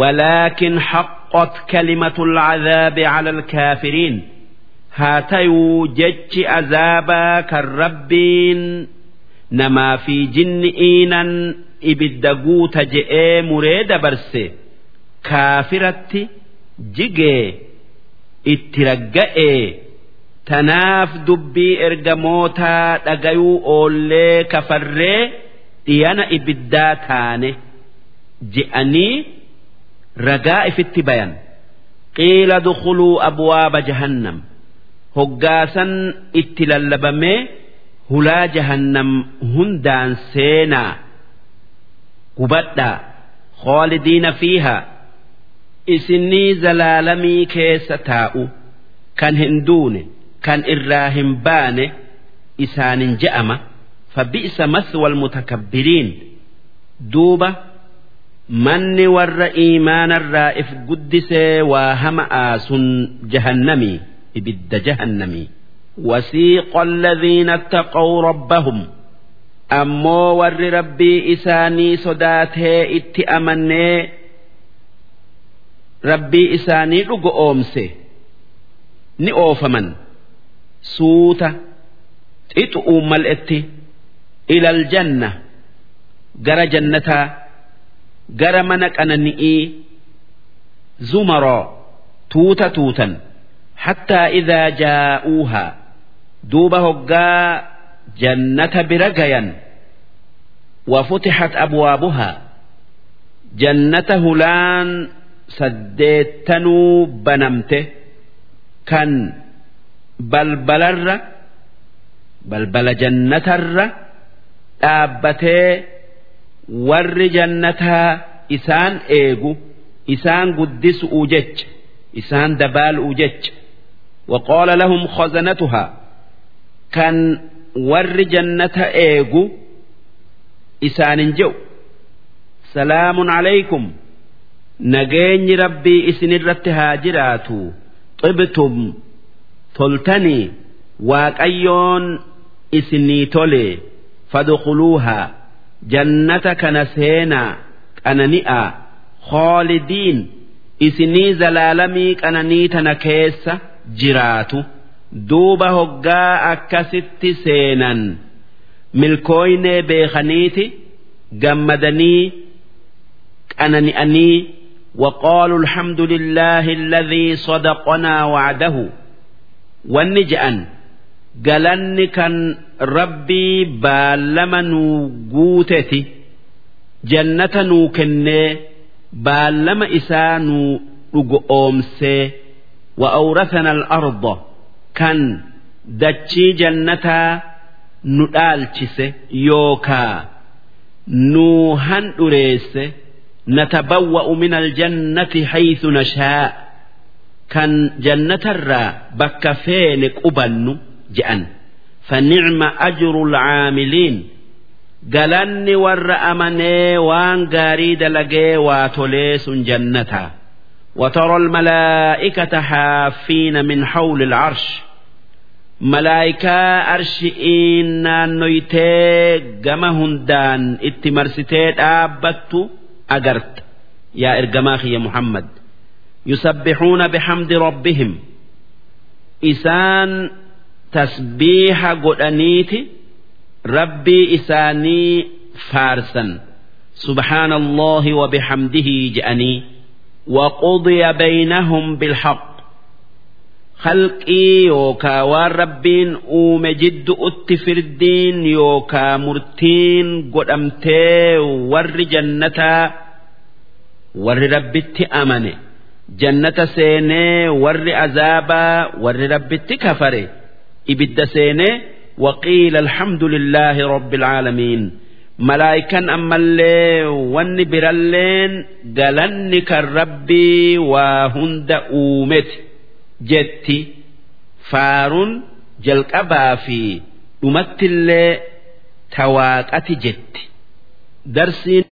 walaakin haqqot kalimatul cadaabi calal kaafiriin haa tayuu jechi azaabaa kan rabbiin namaa fi jinni iinan ibidda guuta je'ee muree dabarse kaafiratti jigee itti ragga'ee. Tanaaf dubbii ergamootaa dhagayuu oollee kafarree dhiyana ibiddaa taane je'anii ragaa ifitti bayan. Qiila dukuluu abwaaba jahannam. Hoggaasan itti lallabamee hulaa jahannam hundaan seenaa. Gubadhaa. Khoolidiina fiihaa. Isinii zalaalamii keessa taa'u. Kan hin duune kan irraa hin baane isaanin je'ama fabi'isa maswal mutakabbiriin duuba manni warra iimaanarraa if guddisee waa hama'aa sun jahannamii ibidda jahannamii وسيق الذين اتقوا ربهم ammoo warri rabbii isaanii sodaatee itti amannee rabbii isaanii dhugo oomse ni oofaman suuta xixu'uu mal'etti ilal janna gara jannataa gara mana qanani'ii zumaroo tuuta tuutan hattaa idaa jaa'uuhaa duuba hoggaa jannata bira gayan وفتحت أبوابها جنة هلان سديتنو بنمته كان بلبلر بلبل جنة الر dhaabbatee warri jannataa isaan eegu isaan guddisuu jecha isaan dabaaluu jecha. Waqoola lahum khazanatuhaa kan warri jannata eegu isaanin je'u. Salaamun alaykum nageenyi rabbii isin irratti haa jiraatu. Xibtum toltanii waaqayyoon isinii tolee fadkhuluuhaa jannata kana seenaa qanani'aa khoolidiin isinii zalaalamii qananii tana keessa jiraatu duuba hoggaa akkasitti seenan milkooynee beekaniiti gammadanii qanani'anii وقالوا الحمد لله الذي صدقنا وعده والنجأن galanni kan rabbii baallama nuu guuteti jannata nuu kennee baallama isaa nuu dhugo oomsee wa awrathana al-arda kan dachii jannataa nu dhaalchise yookaa nuu handhureesse natabawwa'u min aljannati haythu nashaa kan jannatarraa bakka feene qubannu je'an فنعم أجر العاملين galanni warra amanee waan gaarii dalagee waa tolee sun jannata وترى الملائكة حافين من حول العرش ملائكة أرشئين نويتي قم هندان اتمرستي آبت أجرت يا إرجماخي يا محمد يسبحون بحمد ربهم إسان تسبيح قدنيتي ربي إساني فارسا سبحان الله وبحمده جأني وقضي بينهم بالحق خلقي يوكا والربين أوم جد أتفر الدين يوكا مرتين قدمتي ور جنة ور ربت أمني جنة سيني ور عذابا ور ربت كفري ibidda seenee waqiila alhamdulillaahi rabbil caalamiin malaayikan ammallee wanni biralleen galanni kan rabbii waa hunda uumeti jetti faaruun jalqabaa fi dhumattillee tawaaqati jetti darsiin.